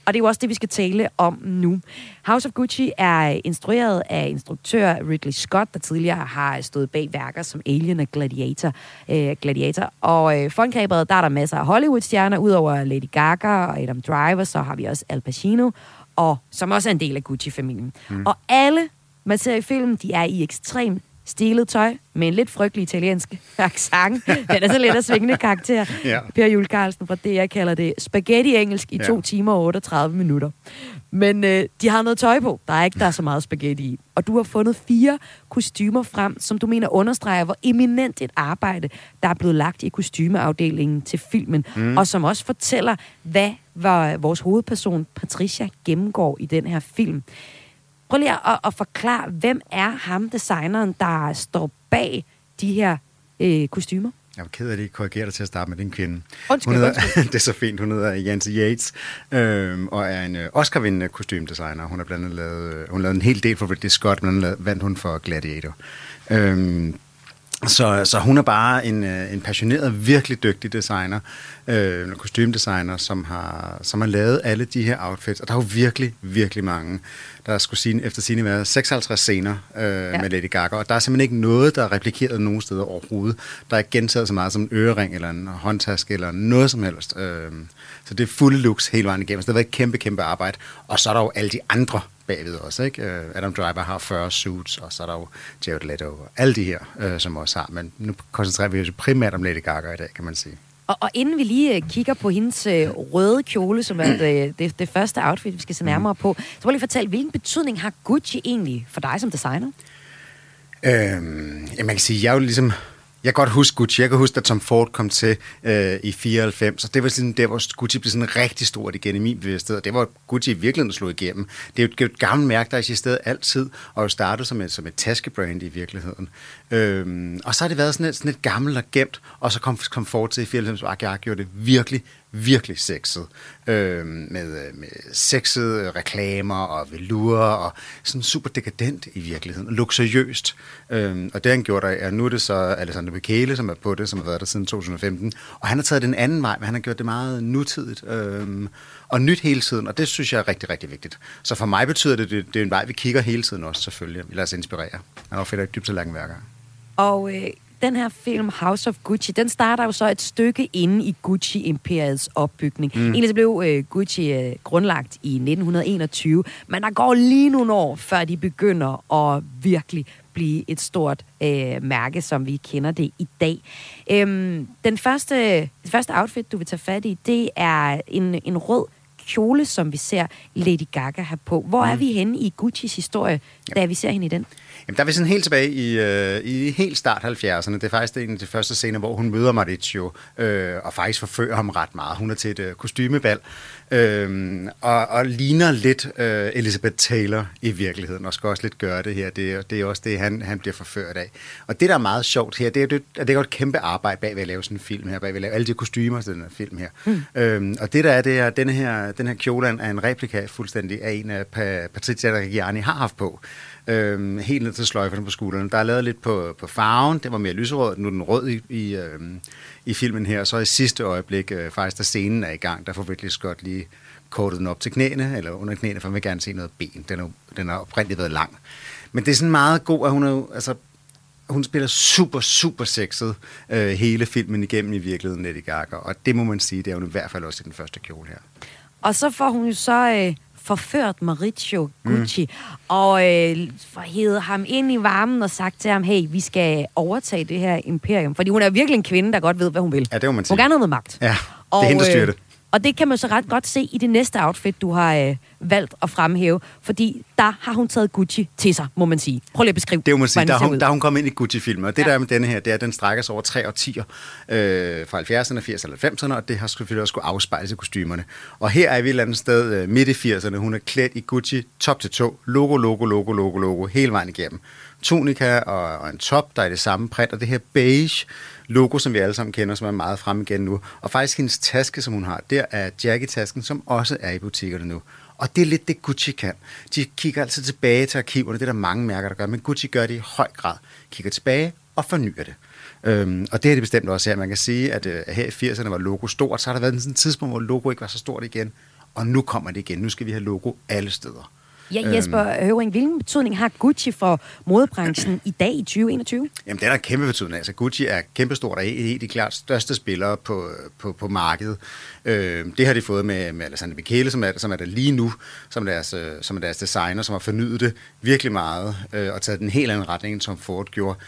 Og det er jo også det, vi skal tale om nu. House of Gucci er instrueret af instruktør Ridley Scott, der tidligere har stået bag værker som Alien og Gladiator. Øh, Gladiator. Og øh, for angrebet, der er der masser af Hollywood-stjerner. Udover Lady Gaga og Adam Driver, så har vi også Al Pacino, og, som også er en del af Gucci-familien. Mm. Og alle, man ser i filmen, de er i ekstrem stilet tøj med en lidt frygtelig italiensk accent. Den er så lidt af svingende karakter. Ja. Per Jule Carlsen fra DR kalder det spaghetti-engelsk i Ja. 2 timer og 38 minutter. Men øh, de har noget tøj på. Der er ikke der er så meget spaghetti i. Og du har fundet fire kostymer frem, som du mener understreger, hvor eminent et arbejde, der er blevet lagt i kostymeafdelingen til filmen. Mm. Og som også fortæller, hvad var vores hovedperson Patricia gennemgår i den her film. Prøv lige at, at forklare, hvem er ham, designeren, der står bag de her øh, kostymer? Jeg var ked af, at de ikke korrigerer dig til at starte med den kvinde. Undskyld, hun hedder, undskyld. det er så fint. Hun hedder Janse Yates, øh, og er en øh, Oscar-vindende kostymdesigner. Hun har blandt andet lavet, hun lavede en hel del for Ridley Scott, men andet vandt hun for Gladiator. Øh, så, så hun er bare en, øh, en passioneret, virkelig dygtig designer, øh, en kostymedesigner, som har, som har lavet alle de her outfits. Og der er jo virkelig, virkelig mange. Der skulle sige, efter sine været 56 scener øh, ja. med Lady Gaga, og der er simpelthen ikke noget, der er replikeret nogen steder overhovedet. Der er ikke gentaget så meget som en ørering, eller en håndtaske, eller noget som helst. Øh, så det er fulde looks hele vejen igennem. Så det har været et kæmpe, kæmpe arbejde. Og så er der jo alle de andre bagved også. Ikke? Øh, Adam Driver har 40 suits, og så er der jo Jared Leto og alle de her, øh, som også har. Men nu koncentrerer vi os primært om Lady Gaga i dag, kan man sige. Og, og inden vi lige øh, kigger på hendes øh, røde kjole, som er det, det, det første outfit, vi skal se nærmere på, så prøv lige fortælle, hvilken betydning har Gucci egentlig for dig som designer? Øhm, ja, man kan sige, jeg er jo ligesom jeg kan godt huske Gucci. Jeg kan huske, at Tom Ford kom til øh, i 94, og det var sådan der, hvor Gucci blev sådan rigtig stort igen i min bevidsthed, og det var Gucci i virkeligheden slog igennem. Det er jo et, et gammelt mærke, der eksisterede altid, og jo startede som et, som et taskebrand i virkeligheden. Øhm, og så har det været sådan et, sådan et gammelt og gemt, og så kom, kom Ford til i 94, og jeg gjorde det virkelig, virkelig sexet. Øh, med, øh, med sexede øh, reklamer og velure og sådan super dekadent i virkeligheden, og luksuriøst. Øh, og det han gjorde der, er nu er det så Alessandro Michele, som er på det, som har været der siden 2015, og han har taget den anden vej, men han har gjort det meget nutidigt, Øh, og nyt hele tiden, og det synes jeg er rigtig, rigtig vigtigt. Så for mig betyder det, det, det er en vej, vi kigger hele tiden også, selvfølgelig. Vi lader os inspirere. Han har fedt dybt så værker. Og øh, den her film, House of Gucci, den starter jo så et stykke inde i Gucci-imperiets opbygning. Mm. Egentlig så blev øh, Gucci øh, grundlagt i 1921, men der går lige nogle år, før de begynder at virkelig blive et stort øh, mærke, som vi kender det i dag. Øhm, den første, det første outfit, du vil tage fat i, det er en, en rød kjole, som vi ser Lady Gaga have på. Hvor mm. er vi henne i Guccis historie, da vi ser hende i den? Jamen, der er vi sådan helt tilbage i, øh, i helt start 70'erne. Det er faktisk en af de første scener, hvor hun møder Maurizio, øh, og faktisk forfører ham ret meget. Hun er til et øh, kostymebal, øh, og, og ligner lidt øh, Elizabeth Taylor i virkeligheden, og skal også lidt gøre det her. Det, er- det er også det, han, han bliver forført af. Og det, der er meget sjovt her, det er, det, det er et kæmpe arbejde bag ved at lave sådan en film her, bag ved at lave alle de kostymer til den her film her. Mm. Øhm, og det der er, det er, at denne her, den her kjole er en replika fuldstændig af en af Pa- Patrizia Reggiani har haft på øh, helt ned til sløjferne på skuldrene. Der er lavet lidt på, på farven, det var mere lyserød, nu er den rød i, i, øh, i filmen her. Så i sidste øjeblik, øh, faktisk da scenen er i gang, der får virkelig godt lige kortet den op til knæene, eller under knæene, for man vil gerne se noget ben. Den er, den har oprindeligt været lang. Men det er sådan meget god, at hun er altså, hun spiller super, super sexet øh, hele filmen igennem i virkeligheden, Lady Gaga. Og det må man sige, det er hun i hvert fald også i den første kjole her. Og så får hun jo så øh, forført Maurizio Gucci, mm. og øh, hævet ham ind i varmen og sagt til ham, hey, vi skal overtage det her imperium. Fordi hun er virkelig en kvinde, der godt ved, hvad hun vil. Ja, det må man Hun sige. vil gerne noget magt. Ja, det er hende, der styrer det. Og det kan man så ret godt se i det næste outfit, du har øh, valgt at fremhæve. Fordi der har hun taget Gucci til sig, må man sige. Prøv lige at beskrive, Det må man sige, der, er hun, der er hun kommet ind i Gucci-filmen, og det Ja. der er med denne her, det er, at den strækker sig over tre årtier, øh, fra 70'erne, 80'erne og 90'erne, og det har selvfølgelig også skulle afspejles i kostymerne. Og her er vi et eller andet sted øh, midt i 80'erne, hun er klædt i Gucci top til to, logo, logo, logo, logo, logo, hele vejen igennem. Tunika og, og en top, der er i det samme print, og det her beige logo, som vi alle sammen kender, som er meget frem igen nu. Og faktisk hendes taske, som hun har, der er Jackie-tasken, som også er i butikkerne nu. Og det er lidt det, Gucci kan. De kigger altid tilbage til arkiverne, det er der mange mærker, der gør, men Gucci gør det i høj grad. Kigger tilbage og fornyer det. Øhm, og det er det bestemt også her. Man kan sige, at øh, her i 80'erne var logo stort, så har der været sådan et tidspunkt, hvor logo ikke var så stort igen. Og nu kommer det igen. Nu skal vi have logo alle steder. Ja, Øhm. Jesper Høvring, hvilken betydning har Gucci for modebranchen i dag i 2021? Jamen, det er der kæmpe betydning. Altså, Gucci er kæmpestort og en af de klart største spillere på, på, på markedet. Øh, det har de fået med, med Alessandro Michele, som er, som er der lige nu, som er, deres, øh, som er deres designer, som har fornyet det virkelig meget, øh, og taget den en helt anden retning, end som Ford gjorde.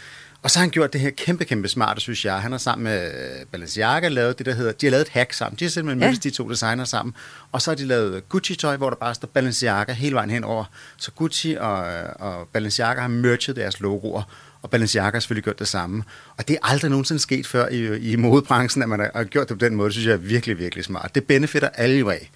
Og så har han gjort det her kæmpe, kæmpe smarte, synes jeg. Han har sammen med øh, Balenciaga lavet det, der hedder... De har lavet et hack sammen. De har simpelthen Ja. mødtes de to designer sammen. Og så har de lavet Gucci-tøj, hvor der bare står Balenciaga hele vejen henover. Så Gucci og, og Balenciaga har merged deres logoer. Og Balenciaga har selvfølgelig gjort det samme. Og det er aldrig nogensinde sket før i, i modebranchen, at man har- gjort det på den måde. Det synes jeg er virkelig, virkelig smart. Det benefitter alle jo af.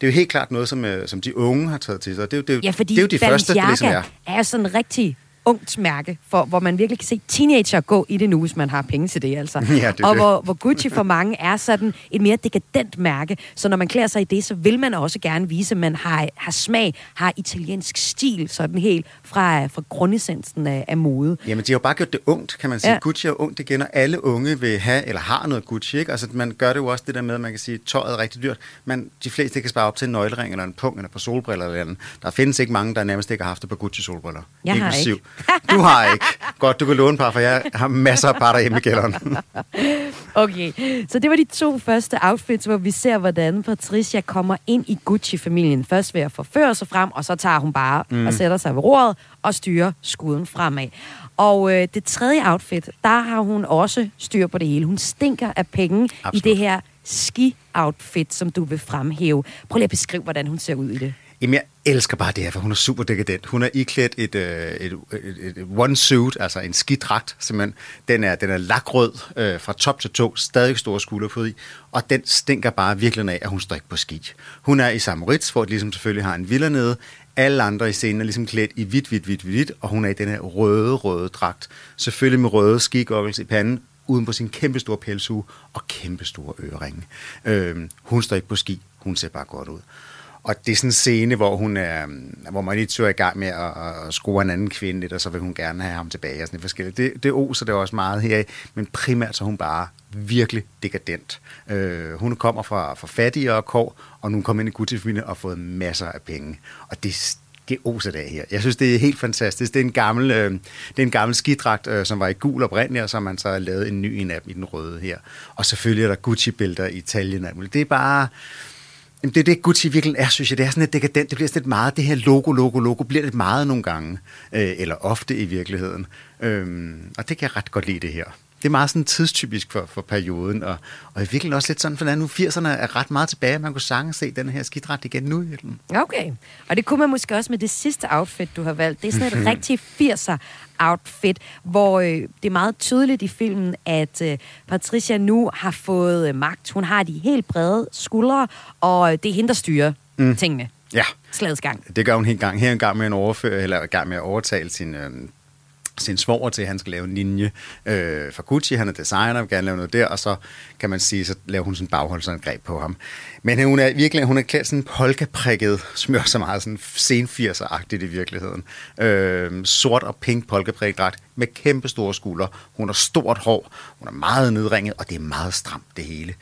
Det er jo helt klart noget, som, øh, som de unge har taget til sig. Det er jo, det er Ja, fordi det er jo de første, det ligesom Balenciaga er. er sådan rigtig ungt mærke, for, hvor man virkelig kan se teenager gå i det nu, hvis man har penge til det, altså. Ja, det og det. Hvor, hvor Gucci for mange er sådan et mere dekadent mærke, så når man klæder sig i det, så vil man også gerne vise, at man har, har smag, har italiensk stil, sådan helt fra, fra grundessensen af, af mode. Jamen, de har jo bare gjort det ungt, kan man sige. Ja. Gucci er ungt igen, og alle unge vil have, eller har noget Gucci, ikke? Altså, man gør det jo også det der med, at man kan sige, at tøjet er rigtig dyrt, men de fleste kan spare op til en nøglering, eller en punkt, eller på solbriller eller andet. Der findes ikke mange, der nærmest ikke har haft det på Gucci-solbriller. Jeg har Inklusiv. ikke. Du har ikke. Godt, du kan låne par, for jeg har masser af par derhjemme i kælderen. Okay, så det var de to første outfits, hvor vi ser, hvordan Patricia kommer ind i Gucci-familien. Først ved at forføre sig frem, og så tager hun bare mm. og sætter sig ved roret og styrer skuden fremad. Og øh, det tredje outfit, der har hun også styr på det hele. Hun stinker af penge Absolut. i det her ski-outfit, som du vil fremhæve. Prøv lige at beskrive, hvordan hun ser ud i det. Jamen, jeg elsker bare det her, for hun er super dekadent. Hun er iklædt et, øh, et, et, et one suit, altså en skidragt, simpelthen. Den er, den er lakrød øh, fra top til to, stadig store skulder på i, og den stinker bare virkelig af, at hun står ikke på ski. Hun er i Samoritz, hvor de ligesom selvfølgelig har en villa nede. Alle andre i scenen er ligesom klædt i hvidt, hvidt, hvidt, hvidt, og hun er i den her røde, røde dragt. Selvfølgelig med røde skigoggles i panden, uden på sin kæmpe store pelshue og kæmpe store øreringe. Øh, hun står ikke på ski, hun ser bare godt ud. Og det er sådan en scene, hvor, hun er, øhm, hvor Mauricio er i gang med at, at score en anden kvinde lidt, og så vil hun gerne have ham tilbage. Og sådan forskelligt. Det, det oser det også meget her, men primært så er hun bare virkelig dekadent. Øh, hun kommer fra, fra fattigere kår, og nu kommer ind i Gucci-familien og har fået masser af penge. Og det, det oser det af her. Jeg synes, det er helt fantastisk. Det er en gammel, øh, det er en gammel skidragt, øh, som var i gul oprindeligt, og så har man så lavet en ny en af dem i den røde her. Og selvfølgelig er der Gucci-bælter i Italien. Det er bare... Jamen, det er det, Gucci virkelig er, synes jeg. Det er sådan lidt dekadent. Det bliver sådan lidt meget, det her logo, logo, logo, bliver lidt meget nogle gange. Øh, eller ofte i virkeligheden. Øhm, og det kan jeg ret godt lide, det her. Det er meget sådan tidstypisk for, for perioden, og, og i virkeligheden også lidt sådan, for nu 80'erne er ret meget tilbage. Man kunne sagtens se den her skidræt igen nu. Okay. Og det kunne man måske også med det sidste outfit, du har valgt. Det er sådan et rigtig 80'er outfit, hvor øh, det er meget tydeligt i filmen, at øh, Patricia nu har fået øh, magt. Hun har de helt brede skuldre, og øh, det er hende, der styrer mm. tingene. Ja, Slagets gang. det gør hun helt gang. Her er en gang med en overfør, eller en gang med at overtale sin, øh, sin svoger til, at han skal lave en linje øh, for Gucci. Han er designer, vil gerne lave noget der, og så kan man sige, så laver hun sådan en bagholdsangreb på ham. Men øh, hun er virkelig, hun er klædt sådan polkaprikket, smør så meget sådan sen 80'er-agtigt i virkeligheden. Øh, sort og pink polkaprikket dragt med kæmpe store skuldre. Hun har stort hår, hun er meget nedringet, og det er meget stramt det hele.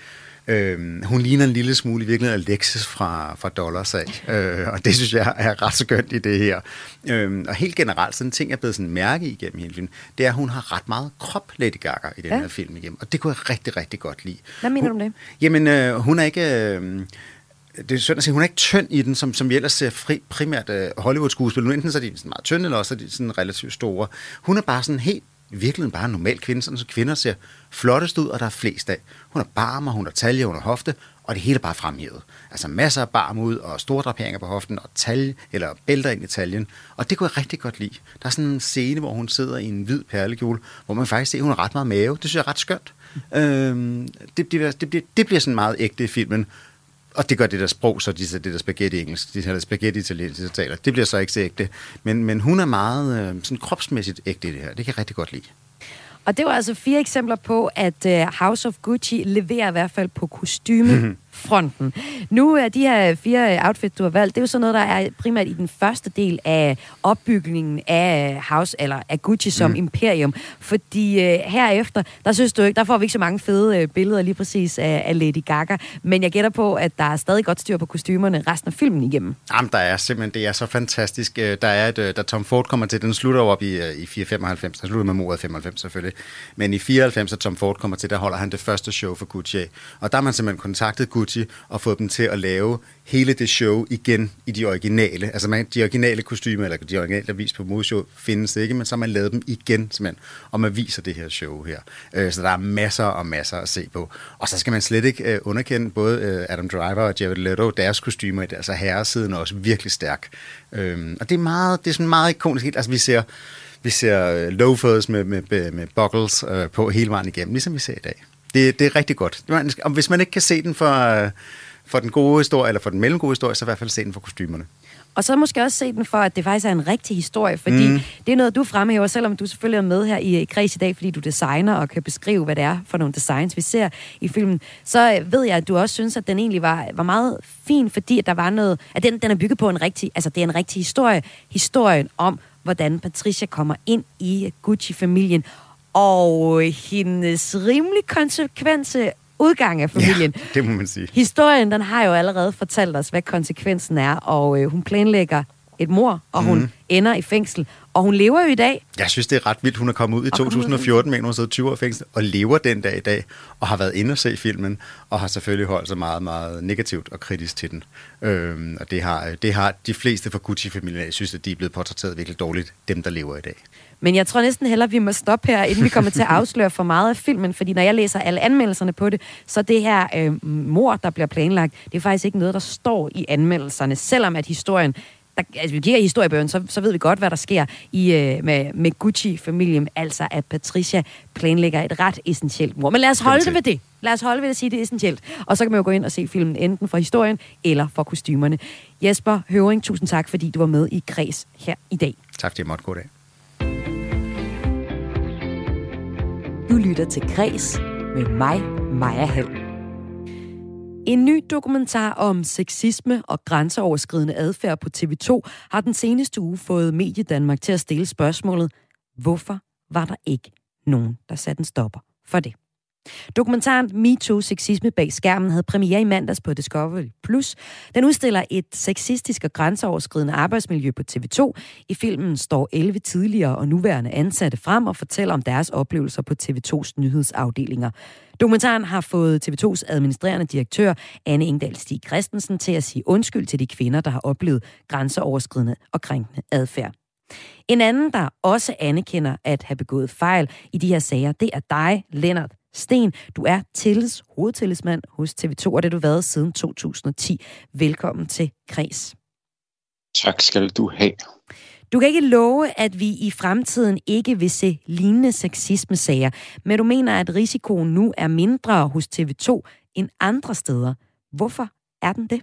Øh, hun ligner en lille smule i virkeligheden Alexis fra, fra Dollarsag, øh, og det synes jeg er ret skønt i det her. Øh, og helt generelt, sådan en ting, jeg er blevet sådan mærke igennem hele filmen, det er, at hun har ret meget krop, Lady Gaga, i den Ja. her film igennem, og det kunne jeg rigtig, rigtig godt lide. Hvad mener hun, du om det? Jamen, øh, hun er ikke... Øh, det er synd at sige, hun er ikke tynd i den, som, som vi ellers ser fri, primært øh, Hollywood-skuespil. Nu enten så er de sådan meget tynde, eller også er de sådan relativt store. Hun er bare sådan helt, i virkeligheden bare en normal kvinde, sådan så kvinder ser flottest ud, og der er flest af. Hun har barmer, hun har talje, hun har hofte, og det hele er bare fremhævet. Altså masser af barm ud, og store draperinger på hoften, og talje, eller bælter ind i taljen. Og det kunne jeg rigtig godt lide. Der er sådan en scene, hvor hun sidder i en hvid perlekjole, hvor man faktisk ser, at hun har ret meget mave. Det synes jeg er ret skønt. Øhm, det, bliver, det, bliver, det bliver sådan meget ægte i filmen. Og det gør det der sprog, så de, det der spaghetti engelsk, de der spaghetti italiensk, de taler. Det bliver så ikke så ægte. Men, men hun er meget øh, sådan kropsmæssigt ægte i det her. Det kan jeg rigtig godt lide. Og det var altså fire eksempler på, at uh, House of Gucci leverer i hvert fald på kostymefronten. nu er de her fire outfits, du har valgt, det er jo sådan noget, der er primært i den første del af opbygningen af House, eller af Gucci som mm. imperium. Fordi uh, herefter, der synes du ikke, der får vi ikke så mange fede uh, billeder lige præcis af, af Lady Gaga. Men jeg gætter på, at der er stadig godt styr på kostymerne resten af filmen igennem. Jamen, der er simpelthen, det er så fantastisk. Øh, Der er et, øh, da Tom Ford kommer til, den slutter jo op i, øh, i 495, den slutter med mordet 95 selvfølgelig, men i 94, da Tom Ford kommer til, der holder han det første show for Gucci. Og der har man simpelthen kontaktet Gucci og fået dem til at lave hele det show igen i de originale. Altså man, de originale kostymer, eller de originale, der vis på modeshow, findes ikke, men så har man lavet dem igen simpelthen, og man viser det her show her. Øh, Så der er masser og masser at se på. Og så skal man slet ikke øh, underkende både øh, Adam Driver og Jared Leto, deres kostymer, i det, altså herresiden er også virkelig stærk. Øh, og det er meget, det er sådan meget ikonisk. Altså vi ser, vi ser øh, loafers med, med, med, med buckles øh, på hele vejen igennem, ligesom vi ser i dag. Det, det er rigtig godt. Man Og hvis man ikke kan se den for, øh, for den gode historie, eller for den mellemgode historie, så i hvert fald se den for kostymerne. Og så måske også se den for, at det faktisk er en rigtig historie, fordi mm. det er noget, du fremhæver, selvom du selvfølgelig er med her i, i Kreds i dag, fordi du designer og kan beskrive, hvad det er for nogle designs, vi ser i filmen. Så øh, ved jeg, at du også synes, at den egentlig var, var meget fin, fordi at der var noget, at den, den er bygget på en rigtig, altså det er en rigtig historie, historien om, hvordan Patricia kommer ind i Gucci-familien, og hendes rimelig konsekvense udgang af familien. Ja, det må man sige. Historien, den har jo allerede fortalt os, hvad konsekvensen er, og øh, hun planlægger et mor, og hun Mhm. ender i fængsel. Og hun lever jo i dag. Jeg synes, det er ret vildt. Hun er kommet ud i Og kommet ud i 2014 med, hun har siddet 20 år i fængsel, og lever den dag i dag, og har været inde og se filmen, og har selvfølgelig holdt sig meget, meget negativt og kritisk til den. Øhm, og det har, det har de fleste fra Gucci-familien, jeg synes, at de er blevet portrætteret virkelig dårligt, dem der lever i dag. Men jeg tror næsten hellere, vi må stoppe her, inden vi kommer til at afsløre for meget af filmen. Fordi når jeg læser alle anmeldelserne på det, så det her øh, mor, der bliver planlagt, det er faktisk ikke noget, der står i anmeldelserne. Selvom at historien der, altså, vi kigger i historiebøgerne, så, så ved vi godt, hvad der sker i, øh, med, med Gucci-familien, altså at Patricia planlægger et ret essentielt mor. Men lad os holde det ved det. Lad os holde ved at sige, det er essentielt. Og så kan man jo gå ind og se filmen enten for historien eller for kostymerne. Jesper Høring, tusind tak, fordi du var med i Kreds her i dag. Tak fordi jeg måtte gå dag. Du lytter til Græs med mig, Maja Hall. En ny dokumentar om sexisme og grænseoverskridende adfærd på TV2 har den seneste uge fået Mediedanmark til at stille spørgsmålet, hvorfor var der ikke nogen, der satte en stopper for det? Dokumentaren Me Too Sexisme bag skærmen havde premiere i mandags på Discovery+. Plus. Den udstiller et sexistisk og grænseoverskridende arbejdsmiljø på TV2. I filmen står 11 tidligere og nuværende ansatte frem og fortæller om deres oplevelser på TV2's nyhedsafdelinger. Dokumentaren har fået TV2's administrerende direktør Anne Engdahl Stig Christensen til at sige undskyld til de kvinder, der har oplevet grænseoverskridende og krænkende adfærd. En anden, der også anerkender at have begået fejl i de her sager, det er dig, Lennart Sten. Du er tillids, hovedtillidsmand hos TV2, og det har du været siden 2010. Velkommen til Kreds. Tak skal du have. Du kan ikke love, at vi i fremtiden ikke vil se lignende sexisme-sager, men du mener, at risikoen nu er mindre hos TV2 end andre steder. Hvorfor er den det?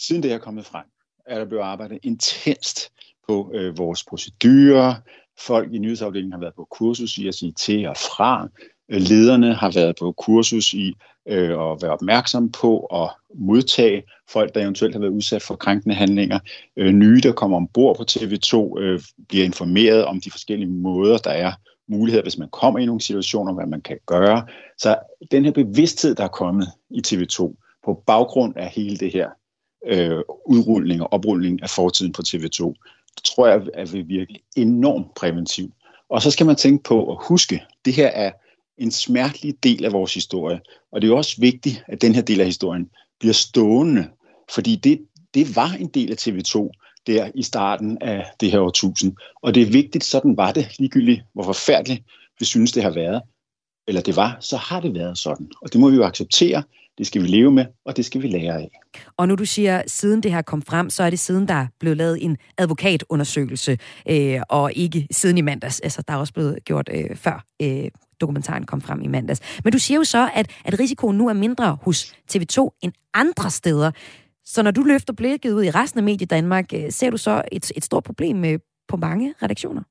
Siden det er kommet frem, er der blevet arbejdet intenst på øh, vores procedurer. Folk i nyhedsafdelingen har været på kursus i at sige til og fra. Øh, lederne har været på kursus i øh, at være opmærksom på at modtage folk, der eventuelt har været udsat for krænkende handlinger. Øh, nye, der kommer ombord på TV2, øh, bliver informeret om de forskellige måder, der er muligheder, hvis man kommer i nogle situationer, hvad man kan gøre. Så den her bevidsthed, der er kommet i TV2, på baggrund af hele det her øh, udrulning og oprulning af fortiden på TV2, tror jeg at vil virke enormt præventivt. Og så skal man tænke på at huske, at det her er en smertelig del af vores historie. Og det er jo også vigtigt, at den her del af historien bliver stående, fordi det, det var en del af TV2 der i starten af det her årtusind. Og det er vigtigt, sådan var det, ligegyldigt hvor forfærdeligt vi synes, det har været, eller det var, så har det været sådan. Og det må vi jo acceptere, det skal vi leve med, og det skal vi lære af. Og nu du siger, siden det her kom frem, så er det siden, der blev lavet en advokatundersøgelse, øh, og ikke siden i mandags. Altså, der er også blevet gjort øh, før øh, dokumentaren kom frem i mandags. Men du siger jo så, at, at risikoen nu er mindre hos TV2 end andre steder. Så når du løfter blikket ud i resten af Medie Danmark, øh, ser du så et, et stort problem øh, på mange redaktioner?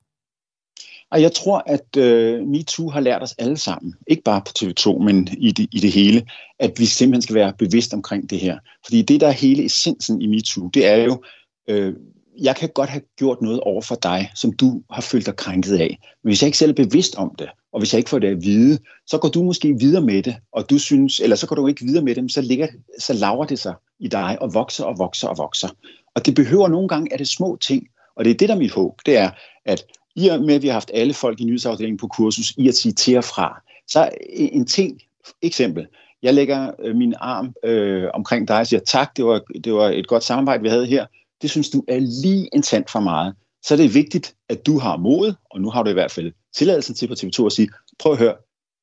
Og jeg tror, at øh, MeToo har lært os alle sammen, ikke bare på TV2, men i det, i det hele, at vi simpelthen skal være bevidst omkring det her. Fordi det, der er hele essensen i MeToo, det er jo, øh, jeg kan godt have gjort noget over for dig, som du har følt dig krænket af. Men hvis jeg ikke selv er bevidst om det, og hvis jeg ikke får det at vide, så går du måske videre med det, og du synes, eller så går du ikke videre med det, så, ligger, så laver det sig i dig, og vokser og vokser og vokser. Og det behøver nogle gange, at det små ting, og det er det, der er mit håb, det er, at i og med, at vi har haft alle folk i nyhedsafdelingen på kursus i at sige til og fra, så en ting, eksempel, jeg lægger øh, min arm øh, omkring dig og siger, tak, det var, det var et godt samarbejde, vi havde her. Det synes du er lige en tand for meget. Så er det vigtigt, at du har mod, og nu har du i hvert fald tilladelsen til på TV2 at sige, prøv at høre,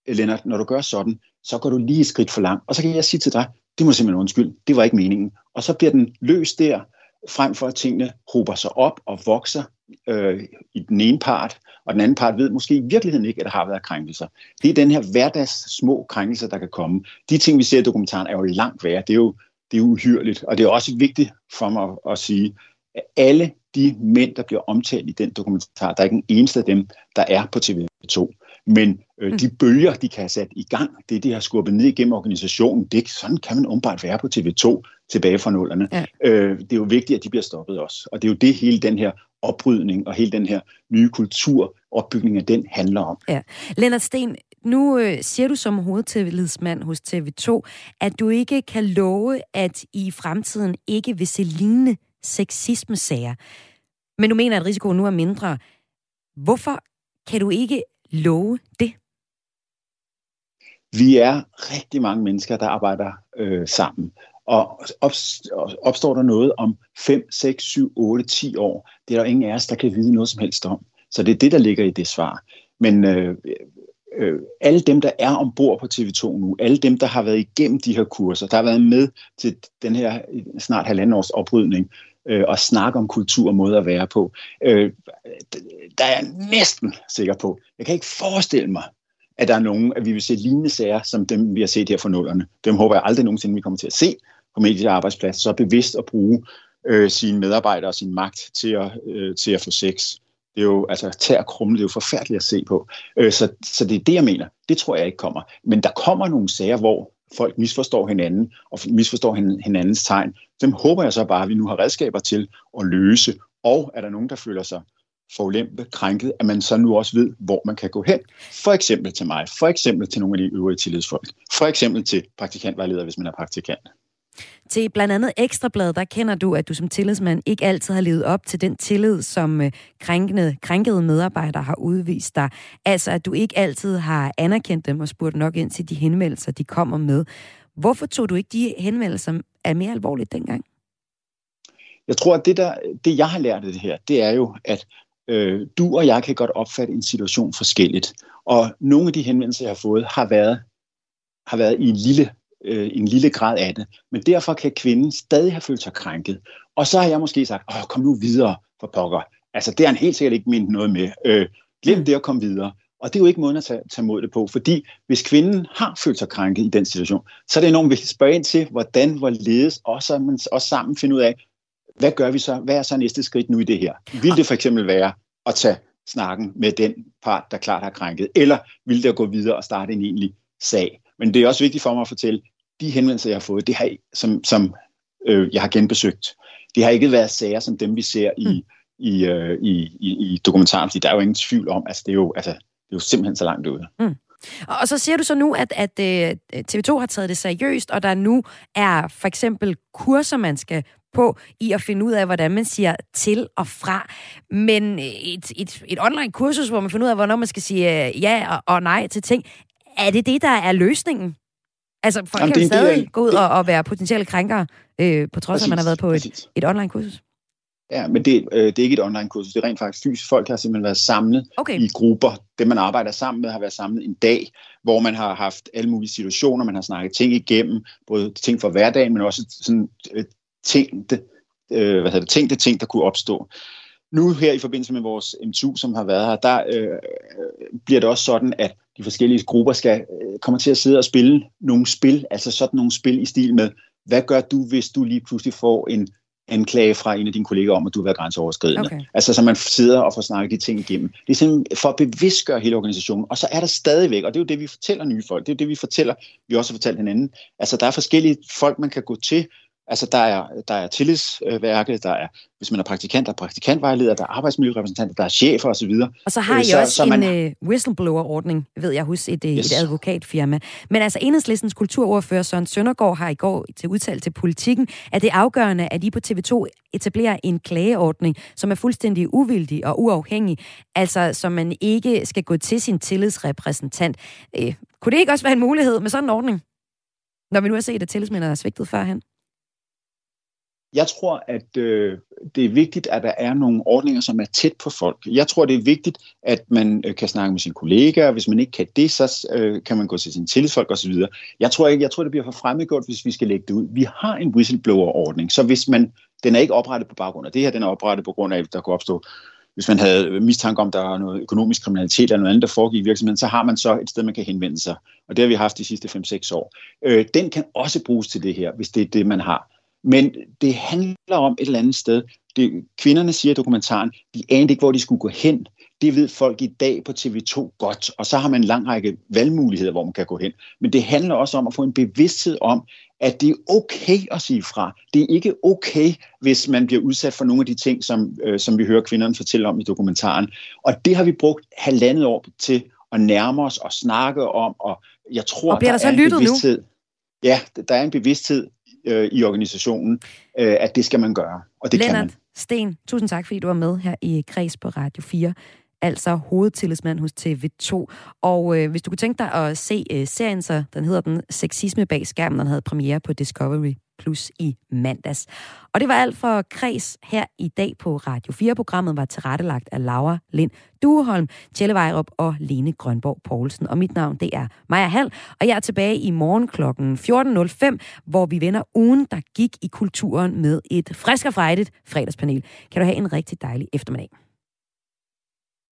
Lennart, når du gør sådan, så går du lige et skridt for langt. Og så kan jeg sige til dig, det må simpelthen undskylde, det var ikke meningen. Og så bliver den løst der, frem for at tingene hober sig op og vokser øh, i den ene part, og den anden part ved måske i virkeligheden ikke, at der har været krænkelser. Det er den her hverdags små krænkelser, der kan komme. De ting, vi ser i dokumentaren, er jo langt værre. Det er jo, det er uhyrligt, og det er også vigtigt for mig at, at sige, at alle de mænd, der bliver omtalt i den dokumentar, der er ikke en eneste af dem, der er på TV2. Men øh, de bølger, de kan have sat i gang, det de har skubbet ned igennem organisationen, det, sådan kan man umiddelbart være på TV2 tilbage fra nullerne. Ja. Øh, det er jo vigtigt, at de bliver stoppet også. Og det er jo det hele den her oprydning og hele den her nye kultur, opbygning af den handler om. Ja. Lennart Sten, nu øh, siger du som hovedtillidsmand hos TV2, at du ikke kan love, at I i fremtiden ikke vil se lignende sexisme-sager. Men du mener, at risikoen nu er mindre. Hvorfor kan du ikke love det? Vi er rigtig mange mennesker, der arbejder øh, sammen. Og opstår der noget om 5, 6, 7, 8, 10 år, det er der ingen af os, der kan vide noget som helst om. Så det er det, der ligger i det svar. Men øh, øh, alle dem, der er ombord på TV2 nu, alle dem, der har været igennem de her kurser, der har været med til den her snart halvanden års oprydning, øh, og snakke om kultur og måde at være på. Øh, der er jeg næsten sikker på. Jeg kan ikke forestille mig, at der er nogen, at vi vil se lignende sager, som dem, vi har set her for nullerne. Dem håber jeg aldrig nogensinde, vi kommer til at se på mediearbejdsplads, så bevidst at bruge øh, sine medarbejdere og sin magt til at, øh, til at få sex. Det er jo, altså, tag og krumle, det er jo forfærdeligt at se på. Øh, så, så det er det, jeg mener. Det tror jeg ikke kommer. Men der kommer nogle sager, hvor folk misforstår hinanden og misforstår hinandens tegn. Dem håber jeg så bare, at vi nu har redskaber til at løse. Og er der nogen, der føler sig forulempe, krænket, at man så nu også ved, hvor man kan gå hen. For eksempel til mig, for eksempel til nogle af de øvrige tillidsfolk, for eksempel til praktikantvejleder, hvis man er praktikant. Til blandt andet Ekstrabladet, der kender du, at du som tillidsmand ikke altid har levet op til den tillid, som øh, krænkende, krænkede medarbejdere har udvist dig. Altså, at du ikke altid har anerkendt dem og spurgt nok ind til de henvendelser, de kommer med. Hvorfor tog du ikke de henvendelser af mere alvorligt dengang? Jeg tror, at det, der, det jeg har lært af det her, det er jo, at øh, du og jeg kan godt opfatte en situation forskelligt. Og nogle af de henvendelser, jeg har fået, har været, har været i en lille øh, en lille grad af det. Men derfor kan kvinden stadig have følt sig krænket. Og så har jeg måske sagt, Åh, kom nu videre for pokker. Altså, det har han helt sikkert ikke ment noget med. Øh, glem det at komme videre. Og det er jo ikke måden at tage, tage mod det på, fordi hvis kvinden har følt sig krænket i den situation, så er det enormt vigtigt at spørge ind til, hvordan, hvorledes, og så man også sammen finde ud af, hvad gør vi så? Hvad er så næste skridt nu i det her? Vil det for eksempel være at tage snakken med den part, der klart har krænket, eller vil det at gå videre og starte en egentlig sag? Men det er også vigtigt for mig at fortælle, de henvendelser, jeg har fået, det har, som, som øh, jeg har genbesøgt, det har ikke været sager som dem, vi ser i, mm. i, øh, i, i, i dokumentaren, fordi der er jo ingen tvivl om, altså det er jo, altså, det er jo simpelthen så langt ude. Mm. Og så siger du så nu, at, at øh, TV2 har taget det seriøst, og der nu er for eksempel kurser, man skal på i at finde ud af, hvordan man siger til og fra. Men et, et, et online kursus, hvor man finder ud af, hvornår man skal sige øh, ja og, og nej til ting, er det det, der er løsningen? Altså, folk Jamen, kan stadig gå ud og, og være potentielle krænkere, øh, på trods af, at man har været på et, et online-kursus. Ja, men det, øh, det er ikke et online-kursus, det er rent faktisk fysisk. Folk har simpelthen været samlet okay. i grupper. Det, man arbejder sammen med, har været samlet en dag, hvor man har haft alle mulige situationer, man har snakket ting igennem, både ting for hverdagen, men også sådan øh, tænkte, øh, hvad hedder det, tænkte ting, der kunne opstå. Nu her i forbindelse med vores M2, som har været her, der øh, bliver det også sådan, at de forskellige grupper skal øh, kommer til at sidde og spille nogle spil, altså sådan nogle spil i stil med, hvad gør du, hvis du lige pludselig får en anklage fra en af dine kolleger om, at du har været grænseoverskridende. Okay. Altså, så man sidder og får snakket de ting igennem. Det er simpelthen for at bevidstgøre hele organisationen. Og så er der stadigvæk, og det er jo det, vi fortæller nye folk, det er jo det, vi fortæller, vi også har fortalt hinanden. Altså, der er forskellige folk, man kan gå til, Altså, der er, der er tillidsværket, der er, hvis man er praktikant, der er praktikantvejleder, der er arbejdsmiljørepræsentanter, der er chefer osv. Og så har I så, også så man... en uh, whistleblower-ordning, ved jeg, hos et, yes. et advokatfirma. Men altså, enhedslistens kulturordfører Søren Søndergaard har i går til udtalt til politikken, at det er afgørende, at I på TV2 etablerer en klageordning, som er fuldstændig uvildig og uafhængig, altså som man ikke skal gå til sin tillidsrepræsentant. Øh, kunne det ikke også være en mulighed med sådan en ordning? Når vi nu har set, at tillidsmænd er svigtet førhen? Jeg tror, at øh, det er vigtigt, at der er nogle ordninger, som er tæt på folk. Jeg tror, det er vigtigt, at man øh, kan snakke med sine kollegaer. Hvis man ikke kan det, så øh, kan man gå til sine tillidsfolk osv. Jeg tror ikke, jeg tror, det bliver for fremmedgjort, hvis vi skal lægge det ud. Vi har en whistleblower-ordning, så hvis man, den er ikke oprettet på baggrund af det her, den er oprettet på grund af, at der kunne opstå hvis man havde mistanke om, der er noget økonomisk kriminalitet eller noget andet, der foregik i virksomheden, så har man så et sted, man kan henvende sig. Og det har vi haft de sidste 5-6 år. Øh, den kan også bruges til det her, hvis det er det, man har. Men det handler om et eller andet sted. Det, kvinderne siger i dokumentaren, de anede ikke, hvor de skulle gå hen. Det ved folk i dag på TV2 godt, og så har man en lang række valgmuligheder, hvor man kan gå hen. Men det handler også om at få en bevidsthed om, at det er okay at sige fra. Det er ikke okay, hvis man bliver udsat for nogle af de ting, som, øh, som vi hører kvinderne fortælle om i dokumentaren. Og det har vi brugt halvandet år til at nærme os og snakke om, og jeg tror, og bliver der, der så er en bevidsthed. Nu? Ja, der er en bevidsthed øh, i organisationen, øh, at det skal man gøre, og det Lennart kan man. Sten, tusind tak, fordi du var med her i Kreds på Radio 4 altså hovedtillidsmand hos TV2. Og øh, hvis du kunne tænke dig at se øh, serien, så den hedder den Sexisme bag skærmen, den havde premiere på Discovery Plus i mandags. Og det var alt for Kreds her i dag på Radio 4. Programmet var tilrettelagt af Laura Lind Dueholm, Tjelle Vejrup og Lene Grønborg Poulsen. Og mit navn, det er Maja Hall, og jeg er tilbage i morgen kl. 14.05, hvor vi vender ugen, der gik i kulturen med et frisk og frejdigt fredagspanel. Kan du have en rigtig dejlig eftermiddag.